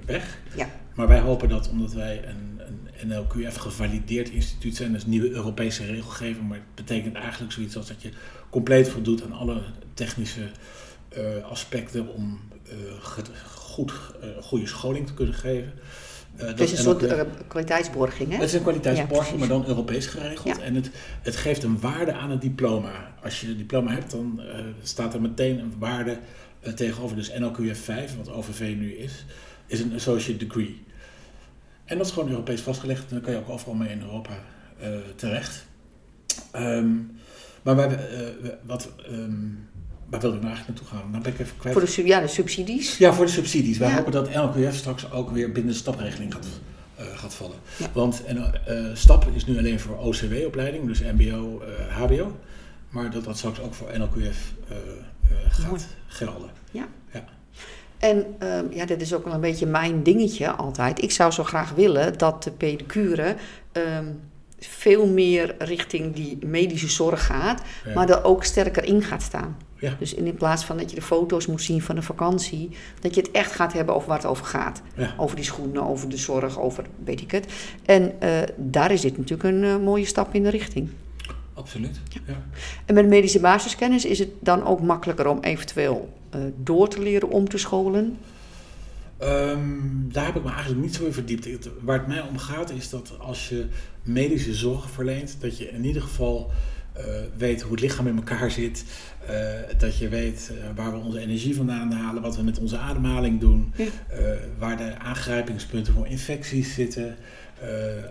weg. Ja. Maar wij hopen dat omdat wij een, een NLQF gevalideerd instituut zijn, is nieuwe Europese regelgeving, maar het betekent eigenlijk zoiets als dat je compleet voldoet aan alle technische aspecten om uh, goed, uh, goede scholing te kunnen geven. het is een soort kwaliteitsborging, hè? Het is een kwaliteitsborging, ja, maar dan Europees geregeld. Ja. En het, het geeft een waarde aan het diploma. Als je een diploma hebt, dan staat er meteen een waarde tegenover. Dus NLQF 5, wat OVV nu is, is een associate degree. En dat is gewoon Europees vastgelegd. En dan kan je ook overal mee in Europa uh, terecht. Um, maar wij, uh, wat, um, waar wilde ik nou eigenlijk naartoe gaan? Nou ben ik even kwijt. Voor de, ja, de subsidies? Ja, voor de subsidies. Wij ja. hopen dat LQF straks ook weer binnen de stapregeling gaat, uh, gaat vallen. Ja. Want en, STAP is nu alleen voor OCW-opleiding, dus MBO, HBO. Maar dat dat straks ook voor NLQF gaat Mooi. gelden. Ja. ja. En um, ja, dit is ook wel een beetje mijn dingetje altijd. Ik zou zo graag willen dat de pedicure um, veel meer richting die medische zorg gaat, ja. maar er ook sterker in gaat staan. Ja. Dus in plaats van dat je de foto's moet zien van de vakantie, dat je het echt gaat hebben over waar het over gaat. Ja. Over die schoenen, over de zorg, over weet ik het. En uh, daar is dit natuurlijk een uh, mooie stap in de richting. Absoluut. Ja. En met medische basiskennis is het dan ook makkelijker om eventueel uh, door te leren om te scholen? Um, daar heb ik me eigenlijk niet zo in verdiept. Het, waar het mij om gaat is dat als je medische zorg verleent, dat je in ieder geval uh, weet hoe het lichaam in elkaar zit. Uh, dat je weet waar we onze energie vandaan halen, wat we met onze ademhaling doen, ja. waar de aangrijpingspunten voor infecties zitten. Uh,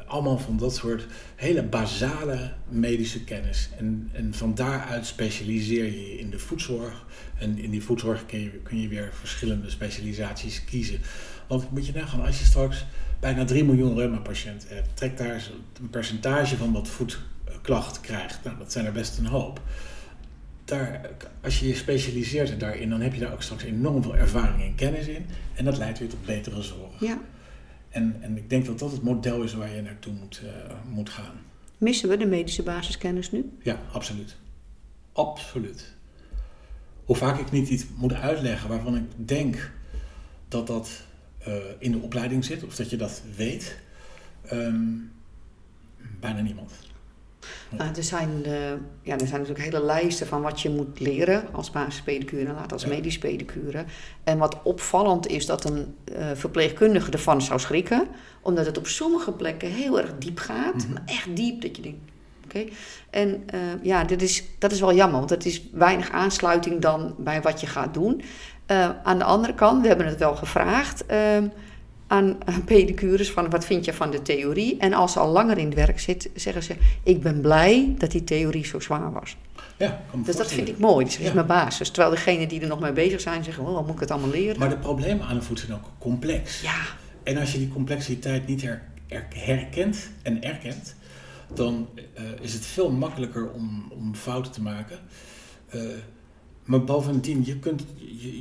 allemaal van dat soort hele basale medische kennis. En, en van daaruit specialiseer je in de voedzorg. En in die voedzorg kun je, kun je weer verschillende specialisaties kiezen. Want moet je nagaan, als je straks bijna 3 miljoen reuma-patiënten hebt, trek daar een percentage van wat voetklachten krijgt. Nou, dat zijn er best een hoop. Daar, als je je specialiseert daarin, dan heb je daar ook straks enorm veel ervaring en kennis in. En dat leidt weer tot betere zorg. Ja. En, en ik denk dat dat het model is waar je naartoe moet, uh, moet gaan. Missen we de medische basiskennis nu? Ja, absoluut. Absoluut. Hoe vaak ik niet iets moet uitleggen waarvan ik denk dat dat uh, in de opleiding zit, of dat je dat weet, um, bijna niemand. Nou, er, zijn, uh, ja, er zijn natuurlijk hele lijsten van wat je moet leren als basispedicure en later als ja. medisch pedicure. En wat opvallend is dat een uh, verpleegkundige ervan zou schrikken, omdat het op sommige plekken heel erg diep gaat. Mm -hmm. Maar echt diep, dat je denkt, oké. Okay. En uh, ja, dit is, dat is wel jammer, want het is weinig aansluiting dan bij wat je gaat doen. aan de andere kant, we hebben het wel gevraagd ehm, aan pedicures van wat vind je van de theorie. En als ze al langer in het werk zit, zeggen ze... ik ben blij dat die theorie zo zwaar was. Ja, dus dat vind ik mooi. Dat is ja. mijn basis. Terwijl degenen die er nog mee bezig zijn zeggen... oh, moet ik het allemaal leren? Maar de problemen aan de voet zijn ook complex. Ja. En als je die complexiteit niet her, her, herkent en erkent... dan uh, is het veel makkelijker om, om fouten te maken... Uh, maar bovendien, je kunt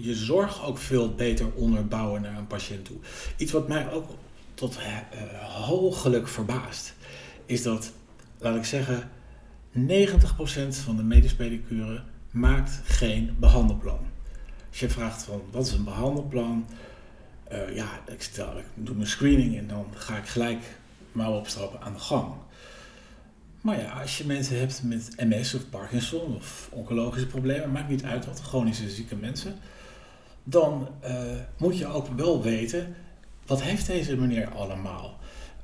je, zorg ook veel beter onderbouwen naar een patiënt toe. Iets wat mij ook tot uh, verbaast, is dat, laat ik zeggen, 90% van de medisch pedicure maakt geen behandelplan. Als je vraagt van wat is een behandelplan, uh, ja, ik, ik doe mijn screening en dan ga ik gelijk mouw opstappen aan de gang. Maar ja, als je mensen hebt met MS of Parkinson of oncologische problemen, maakt niet uit wat, chronische zieke mensen, dan uh, moet je ook wel weten, wat heeft deze meneer allemaal?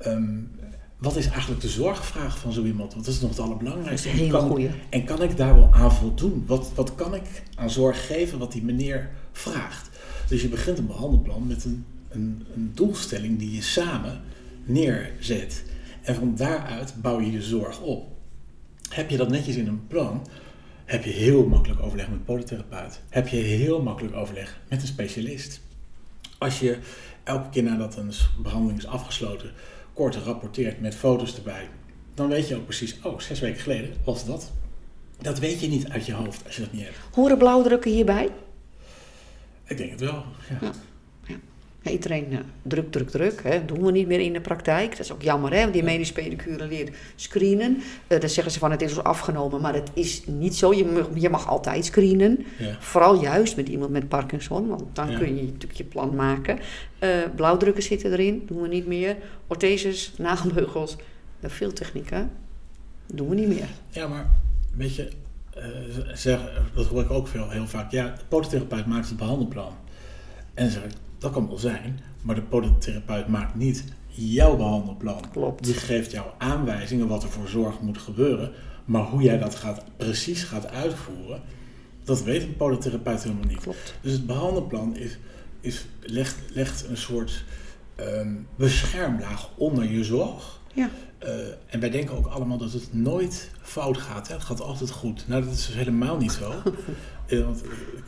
Um, wat is eigenlijk de zorgvraag van zo iemand? Wat is nog het allerbelangrijkste? Dat is een hele goeie. En kan ik daar wel aan voldoen? Wat, wat kan ik aan zorg geven wat die meneer vraagt? Dus je begint een behandelplan met een, een, een doelstelling die je samen neerzet. En van daaruit bouw je je zorg op. Heb je dat netjes in een plan, heb je heel makkelijk overleg met een polytherapeut. Heb je heel makkelijk overleg met een specialist. Als je elke keer nadat een behandeling is afgesloten, kort rapporteert met foto's erbij, dan weet je ook precies, oh, zes weken geleden was dat. Dat weet je niet uit je hoofd als je dat niet hebt. Horen blauwdrukken hierbij? Ik denk het wel, ja. ja. Ja. iedereen uh, druk, druk, druk. Hè. doen we niet meer in de praktijk. Dat is ook jammer, hè. Die medisch pedicure leert screenen. Uh, dan zeggen ze van het is afgenomen, maar dat is niet zo. Je mag, je mag altijd screenen. Vooral juist met iemand met Parkinson, want dan kun je natuurlijk je plan maken. Uh, blauwdrukken zitten erin, doen we niet meer. Ortheses, nagelbeugels, veel technieken. Doen we niet meer. Ja, maar weet je, zeg, dat hoor ik ook veel, heel vaak. Ja, de maakt het behandelplan. En zeg ik, dat kan wel zijn, maar de podotherapeut maakt niet jouw behandelplan. Klopt. Die geeft jou aanwijzingen wat er voor zorg moet gebeuren. Maar hoe jij dat gaat, precies gaat uitvoeren, dat weet een podotherapeut helemaal niet. Klopt. Dus het behandelplan is, is, legt, legt een soort um, beschermlaag onder je zorg. Ja. Uh, en wij denken ook allemaal dat het nooit fout gaat. Hè? Het gaat altijd goed. Nou, dat is dus helemaal niet zo. uh, want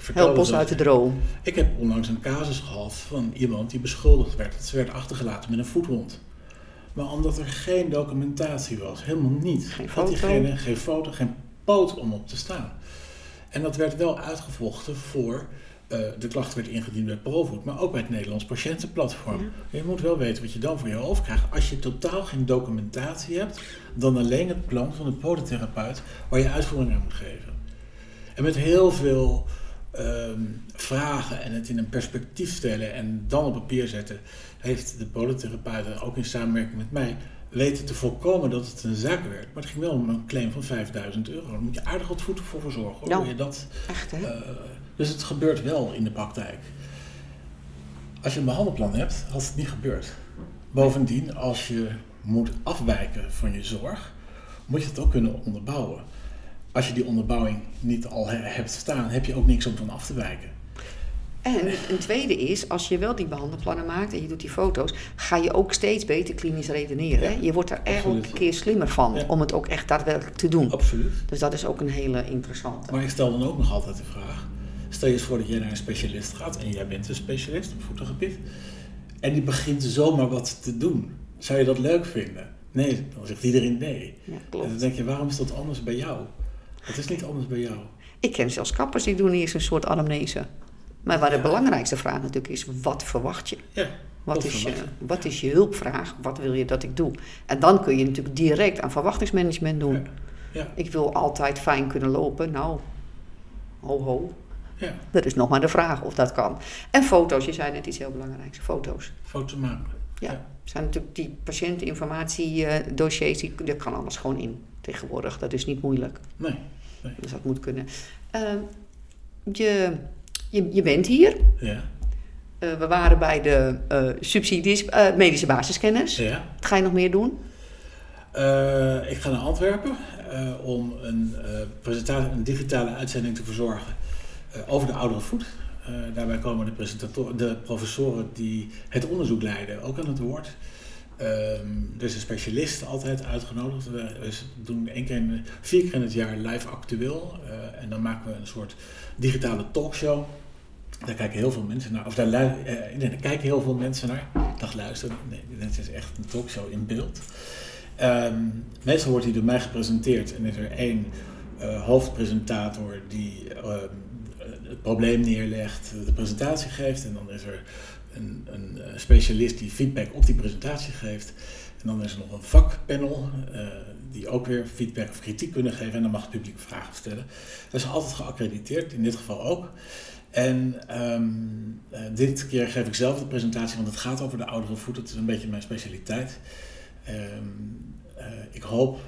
ik Help ons uit de droom. Ik heb onlangs een casus gehad van iemand die beschuldigd werd. Ze werd achtergelaten met een voetwond. Maar omdat er geen documentatie was, helemaal niet. Geen foto. Had diegene geen foto, geen poot om op te staan. En dat werd wel uitgevochten voor uh, de klacht werd ingediend bij Provoed, maar ook bij het Nederlands Patiëntenplatform. Ja. Je moet wel weten wat je dan voor je hoofd krijgt. Als je totaal geen documentatie hebt, dan alleen het plan van de podotherapeut waar je uitvoering aan moet geven. En met heel veel uh, vragen en het in een perspectief stellen en dan op papier zetten, heeft de podotherapeut ook in samenwerking met mij weten te voorkomen dat het een zaak werd. Maar het ging wel om een claim van 5000 euro. Daar moet je aardig wat voeten voor verzorgen. Hoor. Ja, je dat, echt hè? Uh, dus het gebeurt wel in de praktijk. Als je een behandelplan hebt, had het niet gebeurd. Bovendien, als je moet afwijken van je zorg, moet je het ook kunnen onderbouwen. Als je die onderbouwing niet al hebt staan, heb je ook niks om van af te wijken. En een tweede is, als je wel die behandelplannen maakt en je doet die foto's, ga je ook steeds beter klinisch redeneren. je wordt er elke keer slimmer van om het ook echt daadwerkelijk te doen. Absoluut. Dus dat is ook een hele interessante. Maar ik stel dan ook nog altijd de vraag: Stel je eens voor dat jij naar een specialist gaat en jij bent een specialist op voetengebied. En die begint zomaar wat te doen. Zou je dat leuk vinden? Nee, dan zegt iedereen nee. Ja, klopt. En dan denk je, waarom is dat anders bij jou? Het is niet anders bij jou. Ik ken zelfs kappers die doen eerst een soort anamnese. Maar waar de belangrijkste vraag natuurlijk is, wat verwacht je? Ja, wat, is je, wat is je hulpvraag? Wat wil je dat ik doe? En dan kun je natuurlijk direct aan verwachtingsmanagement doen. Ja. Ja. Ik wil altijd fijn kunnen lopen. Nou, ho ho. Ja. Dat is nog maar de vraag of dat kan. En foto's, je zei net iets heel belangrijks. Foto's. Foto's maken. Ja. ja. zijn natuurlijk die patiënteninformatiedossiers, die, dat kan alles gewoon in tegenwoordig. Dat is niet moeilijk. Nee. Nee. Dus dat moet kunnen. Uh, je, je, je bent hier. Ja. Uh, we waren bij de uh, subsidies, uh, medische basiskennis. Ja. Wat ga je nog meer doen? ik ga naar Antwerpen om een, presentatie, een digitale uitzending te verzorgen eh, over de oudere voet. Uh, daarbij komen de, de professoren die het onderzoek leiden ook aan het woord. Um, er is een specialist altijd uitgenodigd. We, doen één keer in, vier keer in het jaar live actueel. Uh, en dan maken we een soort digitale talkshow. Daar kijken heel veel mensen naar. Of daar, daar kijken heel veel mensen naar. Ik dacht luisteren, nee, dit is echt een talkshow in beeld. Um, meestal wordt die door mij gepresenteerd en is er één hoofdpresentator die ehm, het probleem neerlegt, de presentatie geeft. En dan is er een, een specialist die feedback op die presentatie geeft. En dan is er nog een vakpanel uh, die ook weer feedback of kritiek kunnen geven. En dan mag het publiek vragen stellen. Dat is altijd geaccrediteerd, in dit geval ook. En ehm, eh, dit keer geef ik zelf de presentatie, want het gaat over de oudere voet. Dat is een beetje mijn specialiteit. Ehm, eh, ik hoop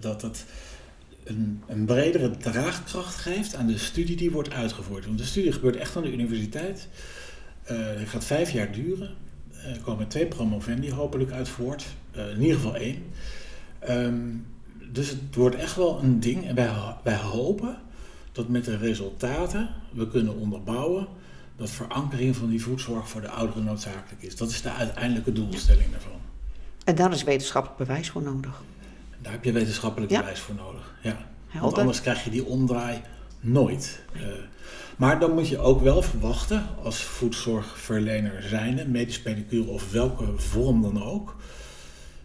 dat het een, een, bredere draagkracht geeft aan de studie die wordt uitgevoerd. Want de studie gebeurt echt aan de universiteit. Het gaat vijf jaar duren. Er komen twee promovendi hopelijk uit voort. in ieder geval één. Um, dus het wordt echt wel een ding. En wij, wij hopen dat met de resultaten we kunnen onderbouwen dat verankering van die voedzorg voor de ouderen noodzakelijk is. Dat is de uiteindelijke doelstelling daarvan. En daar is wetenschappelijk bewijs voor nodig. Daar heb je wetenschappelijk bewijs voor nodig, ja. Want anders krijg je die omdraai nooit. Uh, maar dan moet je ook wel verwachten, als voedzorgverlener zijnde, medisch pedicure of welke vorm dan ook,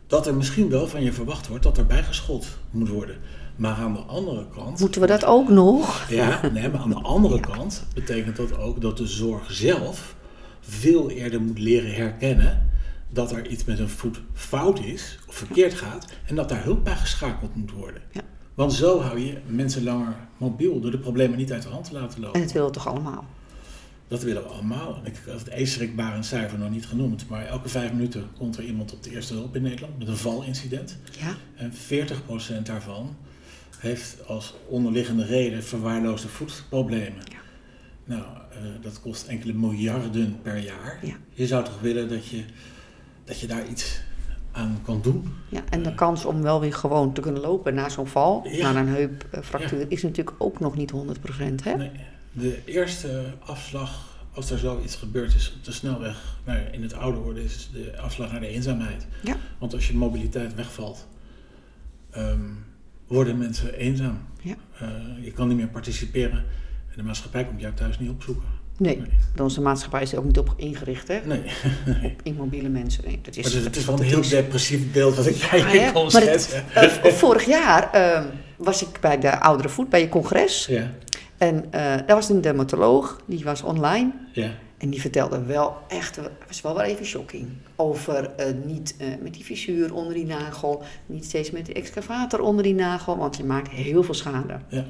dat er misschien wel van je verwacht wordt dat er bijgeschot moet worden. Maar aan de andere kant. Moeten we dat ook nog? Ja, nee, maar aan de andere kant betekent dat ook dat de zorg zelf veel eerder moet leren herkennen dat er iets met een voet fout is of verkeerd gaat en dat daar hulp bij geschakeld moet worden. Ja. Want zo hou je mensen langer mobiel door de problemen niet uit de hand te laten lopen. En dat willen we toch allemaal? Dat willen we allemaal. Ik heb het een cijfer nog niet genoemd, maar elke vijf minuten komt er iemand op de eerste hulp in Nederland met een valincident. Ja. En 40% daarvan heeft als onderliggende reden verwaarloosde voetproblemen. Ja. Nou, uh, dat kost enkele miljarden per jaar. Ja. Je zou toch willen dat je, dat je daar iets aan kan doen. Ja, en de kans om wel weer gewoon te kunnen lopen na zo'n val, na een heupfractuur, is natuurlijk ook nog niet 100%. Hè? Nee. De eerste afslag, als er zoiets gebeurd is op de snelweg nou, in het ouder worden, is de afslag naar de eenzaamheid. Ja. Want als je mobiliteit wegvalt, um, worden mensen eenzaam. Ja. Uh, je kan niet meer participeren. En de maatschappij komt jou thuis niet opzoeken. Nee, nee. onze maatschappij is er ook niet op ingericht, hè? Nee. Op immobiele mensen. Nee, dat is, maar het, is wel een heel depressief beeld wat ik bij je kon zetten. Uh, vorig jaar uh, was ik bij de Oudere Voet, bij je congres. Ja. En uh, daar was een dermatoloog, die was online. Ja. En die vertelde wel echt, was wel wel even shocking. Over uh, niet uh, met die fissuur onder die nagel, niet steeds met de excavator onder die nagel, want je maakt heel veel schade. Ja.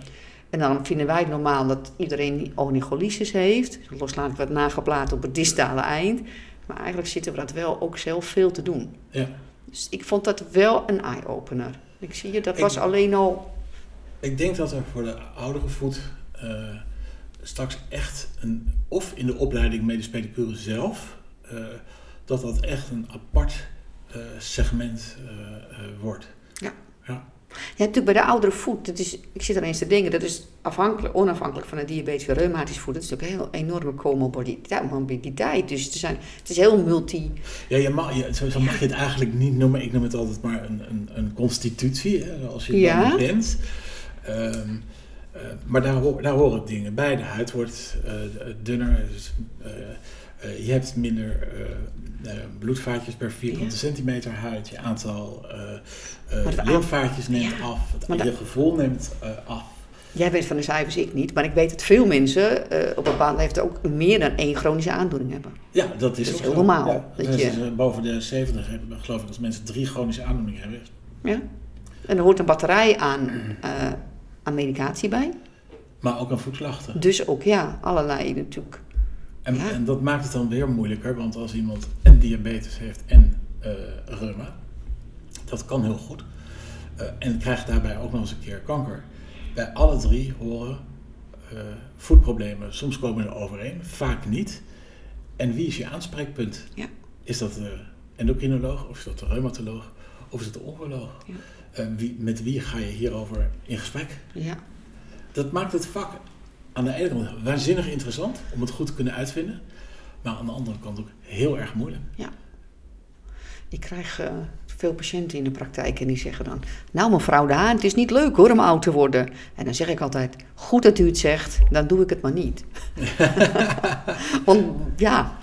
En dan vinden wij het normaal dat iedereen onycholysis heeft, loslaten we het nagelplaat op het distale eind. Maar eigenlijk zitten we dat wel ook zelf veel te doen. Ja. Dus ik vond dat wel een eye-opener. Ik zie je, dat was alleen al... Ik denk dat er voor de oudere voet... Uh, straks echt een, of in de opleiding medisch pedicure zelf, uh, dat dat echt een apart uh, segment wordt. Ja. ja. Ja, natuurlijk bij de oudere voet, dat is, ik zit er eens te denken, dat is afhankelijk, onafhankelijk van de diabetische reumatisch voet. Dat is natuurlijk een heel enorme comorbiditeit. Dus het, zijn, het is heel multi. Ja, je mag, je, zo, mag je het eigenlijk niet noemen. Ik noem het altijd maar een, een, een constitutie, hè, als je ja. bent. Um, uh, maar daar, daar horen dingen bij. De huid wordt uh, dunner. Dus, uh, je hebt minder bloedvaatjes per vierkante ja. centimeter huid. Je aantal lymfvaatjes neemt ja. af. Het, je gevoel neemt af. Jij weet van de cijfers, ik niet. Maar ik weet dat veel mensen op een bepaalde leeftijd ook meer dan één chronische aandoening hebben. Ja, dat is, dat is heel normaal. Ja, dat dus je... boven de 70 hebben, geloof ik, dat mensen drie chronische aandoeningen hebben. Ja. En er hoort een batterij aan aan medicatie bij. Maar ook aan voetklachten. Dus ook ja, allerlei natuurlijk. En, en dat maakt het dan weer moeilijker, want als iemand en diabetes heeft en uh, reuma, dat kan heel goed. Uh, en krijgt daarbij ook nog eens een keer kanker. Bij alle drie horen uh, voetproblemen, soms komen er overeen, vaak niet. En wie is je aanspreekpunt? Ja. Is dat de endocrinoloog, of is dat de reumatoloog, of is het de oncoloog? Ja. Uh, wie, met wie ga je hierover in gesprek? Ja. Dat maakt het vak aan de ene kant waanzinnig interessant om het goed te kunnen uitvinden, maar aan de andere kant ook heel erg moeilijk. Ja. Ik krijg uh, veel patiënten in de praktijk en die zeggen dan: Nou, mevrouw de Haan, het is niet leuk hoor om oud te worden. En dan zeg ik altijd: Goed dat u het zegt, dan doe ik het maar niet. Want ja,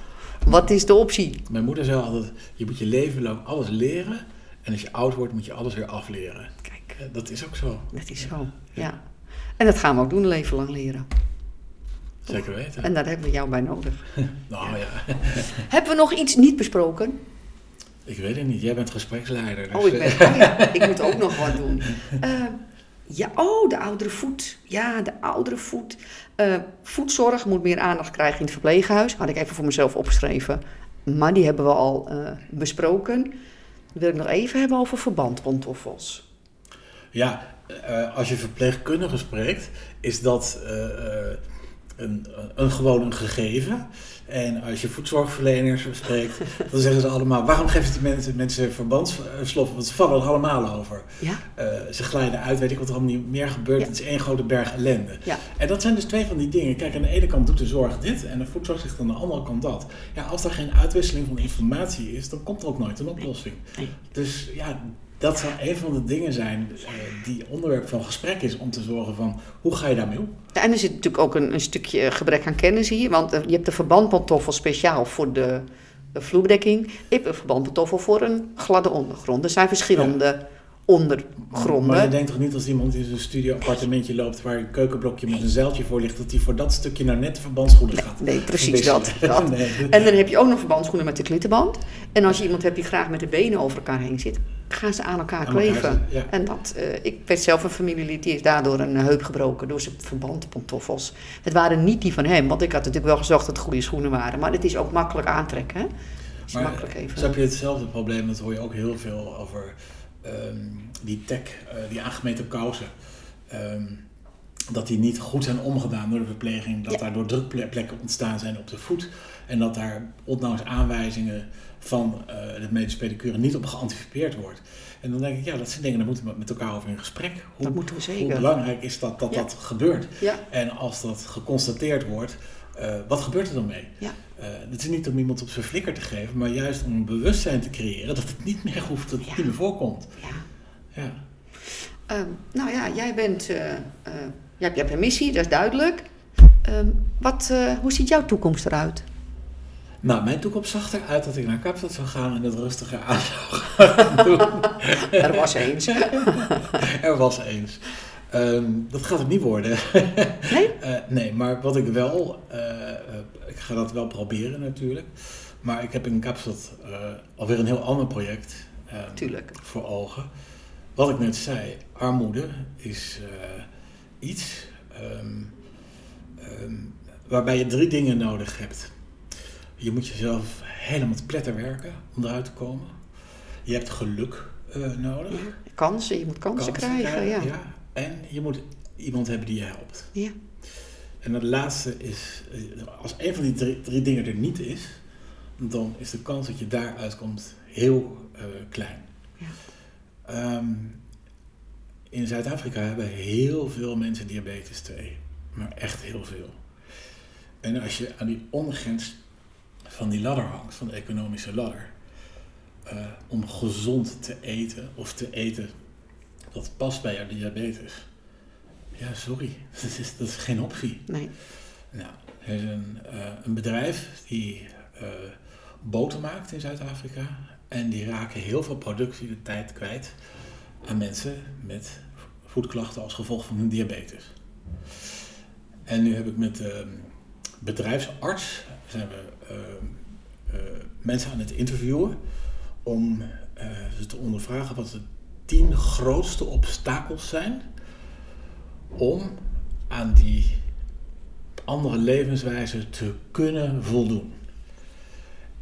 wat is de optie? Mijn moeder zei altijd: Je moet je leven lang alles leren. En als je oud wordt, moet je alles weer afleren. Kijk. Eh, dat is ook zo. Dat is zo, ja. En dat gaan we ook doen, leven lang leren. Zeker weten. En daar hebben we jou bij nodig. nou ja. hebben we nog iets niet besproken? Ik weet het niet, jij bent gespreksleider. Oh, dus, ik, eh, ben, oh ja, ik moet ook nog wat doen. Eh, ja, oh, de oudere voet. Ja, de oudere voet. Eh, voedzorg moet meer aandacht krijgen in het verpleeghuis. Had ik even voor mezelf opgeschreven. Maar die hebben we al eh, besproken. Dan wil ik nog even hebben over verbandpantoffels. Ja, eh, als je verpleegkundige spreekt, is dat eh, eh, een, een gewoon een gegeven. En als je voedzorgverleners spreekt, dan zeggen ze allemaal: waarom geven die mensen, mensen verbandssloffen? Want ze vallen er allemaal over. Ja, ze glijden uit, weet ik wat er allemaal niet meer gebeurt. Ja. Het is één grote berg ellende. ja, En dat zijn dus twee van die dingen. Kijk, aan de ene kant doet de zorg dit en de voedzorg zegt aan de andere kant dat. Ja, als er geen uitwisseling van informatie is, dan komt er ook nooit een oplossing. Nee. Dus ja, dat zou een van de dingen zijn eh, die onderwerp van gesprek is om te zorgen van hoe ga je daarmee om? Ja, En er zit natuurlijk ook een, een stukje gebrek aan kennis hier. Want eh, je hebt de verbandpantoffel speciaal voor de, de vloerbedekking. Je hebt een verbandpantoffel voor een gladde ondergrond. Er zijn verschillende ondergronden. Maar je denkt toch niet als iemand in zijn studio appartementje loopt waar een keukenblokje met een zeiltje voor ligt, dat hij voor dat stukje nou net de verbandsschoenen gaat? Nee, precies wisselen? dat. dat. Nee, En dan heb je ook nog verbandsschoenen met de klittenband. En als je iemand hebt die graag met de benen over elkaar heen zit, gaan ze aan elkaar Aan elkaar kleven. ja. En dat, eh, ik weet zelf een familielid die is daardoor een heup gebroken door zijn verbandpantoffels. Het waren niet die van hem, want ik had natuurlijk wel gezegd dat het goede schoenen waren. Maar het is ook makkelijk aantrekken. Hè? Is Maar makkelijk even. Snap je hetzelfde probleem? Dat hoor je ook heel veel over ehm, die tech, eh, die aangemeten kousen. Ehm, dat die niet goed zijn omgedaan door de verpleging. Dat Ja. daardoor drukplekken ontstaan zijn op de voet. En dat daar ondanks aanwijzingen van eh, de medische pedicure niet op geanticipeerd wordt. En dan denk ik, ja, dat zijn dingen, daar moeten we met elkaar over in gesprek. Hoe, Dat moeten we hoe zeker. belangrijk is dat dat, Ja. dat gebeurt? Ja, En als dat geconstateerd wordt, eh, wat gebeurt er dan mee? Ja. Eh, het is niet om iemand op zijn flikker te geven, maar juist om een bewustzijn te creëren dat het niet meer hoeft, dat het Ja. niet meer voorkomt. ja. Ja. Ehm, nou ja, jij bent. je, hebt, een missie, dat is duidelijk. Ehm, wat, hoe ziet jouw toekomst eruit? Nou, mijn toekomst zag eruit dat ik naar Kaapstad zou gaan en het rustiger aan zou gaan doen. Er was eens. er was eens. Ehm, dat gaat het niet worden. Nee? Eh, nee, maar wat ik wel, eh, ik ga dat wel proberen natuurlijk. Maar ik heb in Kaapstad eh, alweer een heel ander project ehm, Tuurlijk. voor ogen. Wat ik net zei, armoede is iets ehm, waarbij je drie dingen nodig hebt. Je moet jezelf helemaal te pletter werken om eruit te komen. Je hebt geluk eh, nodig. Kansen, je moet kansen, krijgen. Ja. ja. En je moet iemand hebben die je helpt. Ja. En het laatste is, eh, als een van die drie, drie dingen er niet is, dan is de kans dat je daaruit komt heel eh, klein. Ja. Ehm, in Zuid-Afrika hebben heel veel mensen diabetes 2, maar echt heel veel. En als je aan die ondergrens van die ladder hangt, van de economische ladder, eh, om gezond te eten of te eten dat past bij jouw diabetes. Ja, sorry, dat is, dat is geen optie. Nee. Nou, er is een, eh, een bedrijf die eh, boter maakt in Zuid-Afrika. En die raken heel veel productie de tijd kwijt aan mensen met voedklachten als gevolg van hun diabetes. En nu heb ik met de bedrijfsarts zijn we eh, eh, mensen aan het interviewen om eh, ze te ondervragen wat de tien grootste obstakels zijn om aan die andere levenswijze te kunnen voldoen.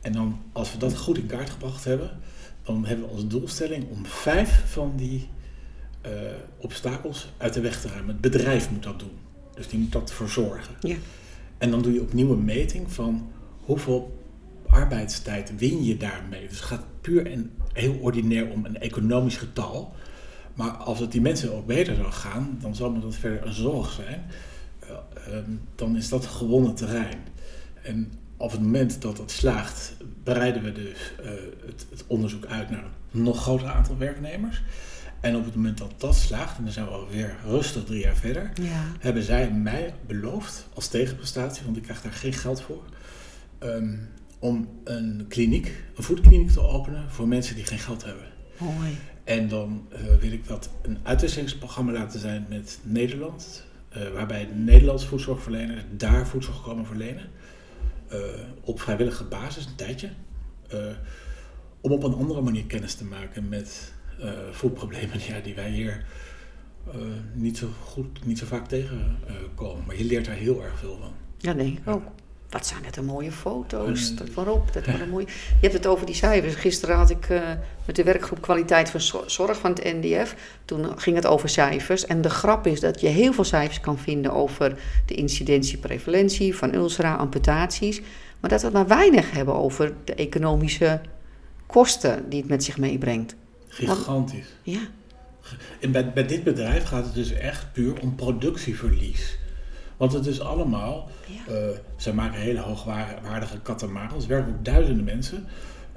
En dan, als we dat goed in kaart gebracht hebben, dan hebben we als doelstelling om vijf van die eh, obstakels uit de weg te ruimen. Het bedrijf moet dat doen. Dus die moet dat verzorgen. Ja. En dan doe je opnieuw een meting van hoeveel arbeidstijd win je daarmee. Dus het gaat puur en heel ordinair om een economisch getal. Maar als het die mensen ook beter zou gaan, dan zal me dat verder een zorg zijn. Eh, ehm, dan is dat gewonnen terrein. En op het moment dat dat slaagt, breiden we dus het, het onderzoek uit naar een nog groter aantal werknemers. En op het moment dat dat slaagt, en dan zijn we alweer rustig drie jaar verder, Ja. hebben zij mij beloofd als tegenprestatie, want ik krijg daar geen geld voor, ehm, om een kliniek, een voedkliniek te openen voor mensen die geen geld hebben. Mooi. En dan eh, wil ik dat een uitwisselingsprogramma laten zijn met Nederland, eh, waarbij Nederlandse voedzorgverleners daar voedzorg komen verlenen. eh, op vrijwillige basis, een tijdje. om op een andere manier kennis te maken met uh, voedproblemen ja, die wij hier uh, niet zo goed, niet zo vaak tegenkomen. maar je leert daar heel erg veel van. Ja, denk ik ook. Wat zijn het een mooie foto's. Dat waarop, dat een mooie. Je hebt het over die cijfers. Gisteren had ik met de werkgroep kwaliteit van zorg van het NDF. Toen ging het over cijfers. En de grap is dat je heel veel cijfers kan vinden over de incidentie, prevalentie van ulcera, amputaties. Maar dat we maar weinig hebben over de economische kosten die het met zich meebrengt. Gigantisch. ja. En bij, bij dit bedrijf gaat het dus echt puur om productieverlies. Want het is allemaal, ja. uh, zij maken hele hoogwaardige katamarans, er werken ook duizenden mensen.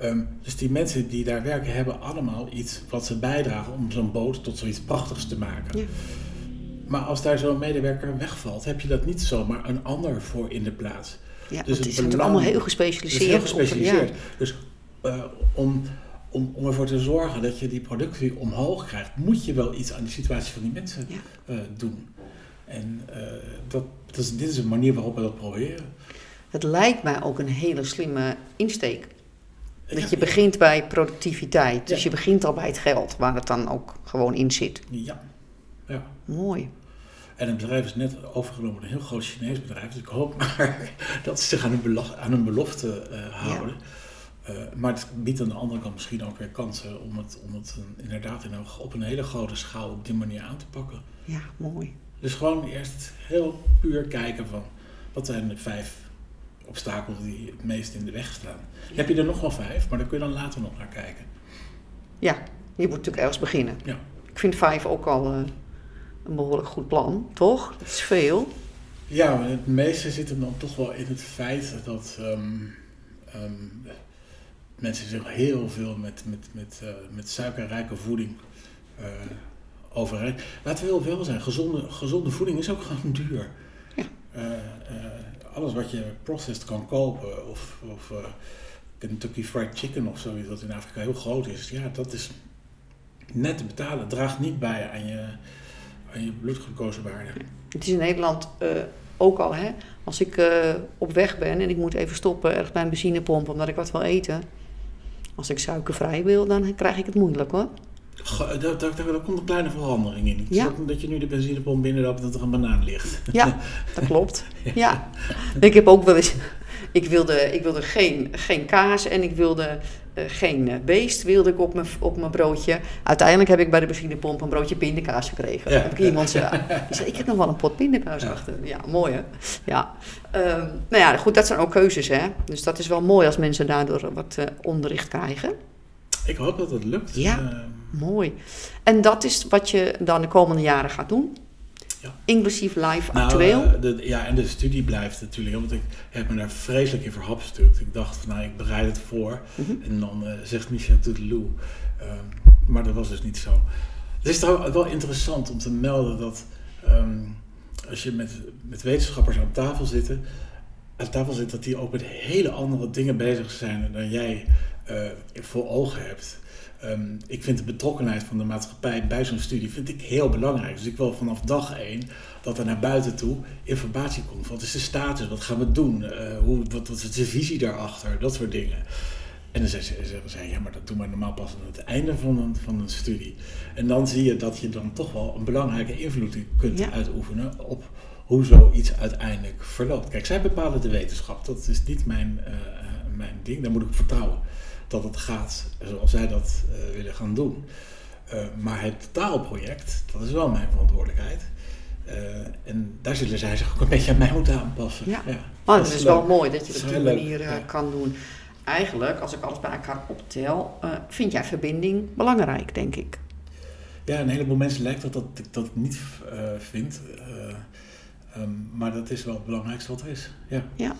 Um, dus die mensen die daar werken hebben allemaal iets wat ze bijdragen om zo'n boot tot zoiets prachtigs te maken. Ja. Maar als daar zo'n medewerker wegvalt, heb je dat niet zomaar een ander voor in de plaats. Ja, dus het is belang... allemaal heel gespecialiseerd. heel gespecialiseerd. Dus uh, om, om, om ervoor te zorgen dat je die productie omhoog krijgt, moet je wel iets aan de situatie van die mensen ja. uh, doen. En uh, dat, dat is, dit is een manier waarop we dat proberen. Het lijkt mij ook een hele slimme insteek. Dat je begint bij productiviteit. Dus je begint al bij het geld, waar het dan ook gewoon in zit. Ja. ja. Mooi. En het bedrijf is net overgenomen door een heel groot Chinees bedrijf. Dus ik hoop maar dat ze zich aan hun, aan hun belofte uh, houden. Uh, maar het biedt aan de andere kant misschien ook weer kansen om het, om het inderdaad in een, op een hele grote schaal op die manier aan te pakken. Ja, mooi. Dus gewoon eerst heel puur kijken van wat zijn de vijf obstakels die het meest in de weg staan. Ja. Heb je er nog wel vijf, maar daar kun je dan later nog naar kijken. Ja, je moet natuurlijk ergens beginnen. Ja. Ik vind vijf ook al uh, een behoorlijk goed plan, toch? Dat is veel. Ja, maar het meeste zit hem dan toch wel in het feit dat um, um, mensen zich heel veel met, met, met, uh, met suikerrijke voeding uh, overeen. Laten we heel wel zijn, gezonde, gezonde voeding is ook gewoon duur. Ja. Uh, uh, alles wat je processed kan kopen, of, of Kentucky Fried Chicken of zoiets, dat in Afrika heel groot is, ja, dat is net te betalen. draagt niet bij aan je, aan je bloedglucosewaarde. Het is in Nederland ook al, hè, als ik op weg ben en ik moet even stoppen ergens bij een benzinepomp omdat ik wat wil eten. Als ik suikervrij wil, dan krijg ik het moeilijk hoor. Daar, daar, daar, komt een kleine verandering in. Ja. Dat, dat je nu de benzinepomp binnenloopt dat er een banaan ligt. Ja, dat klopt. ja. Ik heb ook wel eens... Ik wilde, ik wilde geen, geen kaas en ik wilde geen uh, beest wilde ik op mijn, op mijn broodje. Uiteindelijk heb ik bij de benzinepomp een broodje pindakaas gekregen. Ja. Heb ik iemand zei, die zei, ik heb nog wel een pot pindakaas ja. achter. Ja, mooi hè. Ja. Um, nou ja, goed, dat zijn ook keuzes hè. Dus dat is wel mooi als mensen daardoor wat uh, onderricht krijgen. Ik hoop dat het lukt. Ja, uh, mooi. En dat is wat je dan de komende jaren gaat doen? Ja. Inclusief live nou, actueel? Uh, de, ja, en de studie blijft natuurlijk, want ik heb me daar vreselijk in verhapstukt. Ik dacht, van, nou, ik bereid het voor Mhm. mm -hmm. en dan uh, zegt Michel Touteloup. Um, maar dat was dus niet zo. Het is trouwens wel interessant om te melden dat um, als je met, met wetenschappers aan tafel zit, aan tafel zit, dat die ook met hele andere dingen bezig zijn dan jij uh, voor ogen hebt. Um, ik vind de betrokkenheid van de maatschappij bij zo'n studie vind ik heel belangrijk. Dus ik wil vanaf dag één dat er naar buiten toe informatie komt. Wat is de status? Wat gaan we doen? Uh, hoe, wat, wat is de visie daarachter? Dat soort dingen. En dan zeggen ze, ja, maar dat doen we normaal pas aan het einde van een, van een studie. En dan zie je dat je dan toch wel een belangrijke invloed kunt ja. uitoefenen op hoe zoiets uiteindelijk verloopt. Kijk, zij bepalen de wetenschap. Dat is niet mijn, uh, mijn ding. Daar moet ik op vertrouwen dat het gaat zoals zij dat uh, willen gaan doen. Uh, maar het taalproject, dat is wel mijn verantwoordelijkheid. Uh, en daar zullen zij zich ook een beetje aan mij moeten aanpassen. Ja, ja. Maar dat, is, is wel mooi dat je dat op die manier ja. kan doen. Eigenlijk, als ik alles bij elkaar optel, vind jij verbinding belangrijk, denk ik. Ja, een heleboel mensen lijkt dat dat ik dat niet vind. Um, maar dat is wel het belangrijkste wat er is. Ja. ja.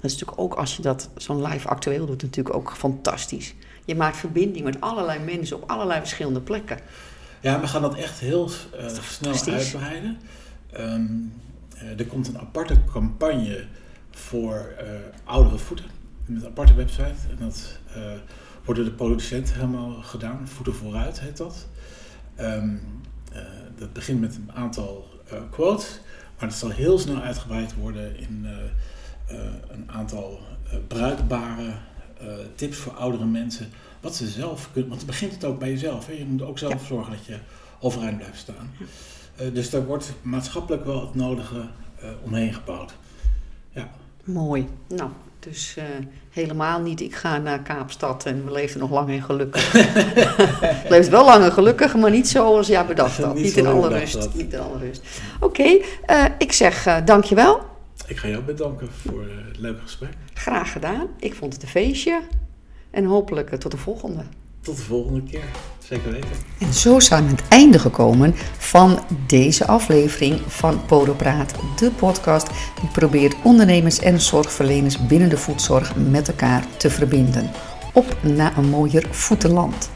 Dat is natuurlijk ook als je dat zo'n live actueel doet, natuurlijk ook fantastisch. Je maakt verbinding met allerlei mensen op allerlei verschillende plekken. Ja, we gaan dat echt heel uh, snel uitbreiden. Um, uh, er komt een aparte campagne voor uh, oudere voeten. Met een aparte website. En dat wordt door de producent helemaal gedaan. Voeten vooruit heet dat. Um, dat begint met een aantal quotes. Maar het zal heel snel uitgebreid worden in... Uh, een aantal uh, bruikbare eh, tips voor oudere mensen. Wat ze zelf kunnen. Want het begint het ook bij jezelf. Hè? Je moet ook zelf zorgen dat je overeind blijft staan. Eh, dus daar wordt maatschappelijk wel het nodige eh, omheen gebouwd. Ja. Mooi. Nou, dus eh, helemaal niet. Ik ga naar Kaapstad en we leven nog lang en gelukkig. Leeft wel lang en gelukkig, maar niet zoals jij bedacht had. Niet in alle rust. Niet in alle rust. Oké, eh, ik zeg eh, dankjewel. Ik ga jou bedanken voor eh, het leuke gesprek. Graag gedaan. Ik vond het een feestje. En hopelijk eh, tot de volgende. Tot de volgende keer. Zeker weten. En zo zijn we aan het einde gekomen van deze aflevering van Podopraat, de podcast die probeert ondernemers en zorgverleners binnen de voedzorg met elkaar te verbinden. Op naar een mooier voetenland.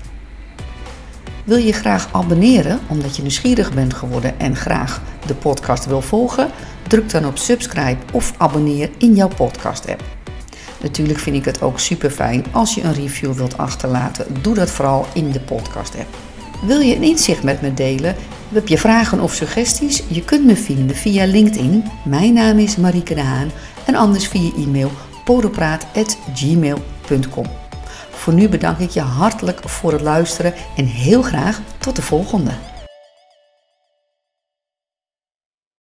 Wil je graag abonneren omdat je nieuwsgierig bent geworden en graag de podcast wil volgen? Druk dan op subscribe of abonneer in jouw podcast app. Natuurlijk vind ik het ook super fijn als je een review wilt achterlaten. Doe dat vooral in de podcast app. Wil je een inzicht met me delen? Heb je vragen of suggesties? Je kunt me vinden via LinkedIn. Mijn naam is Marieke de Haan. En anders via e-mail podopraat.gmail.com. Voor nu bedank ik je hartelijk voor het luisteren en heel graag tot de volgende.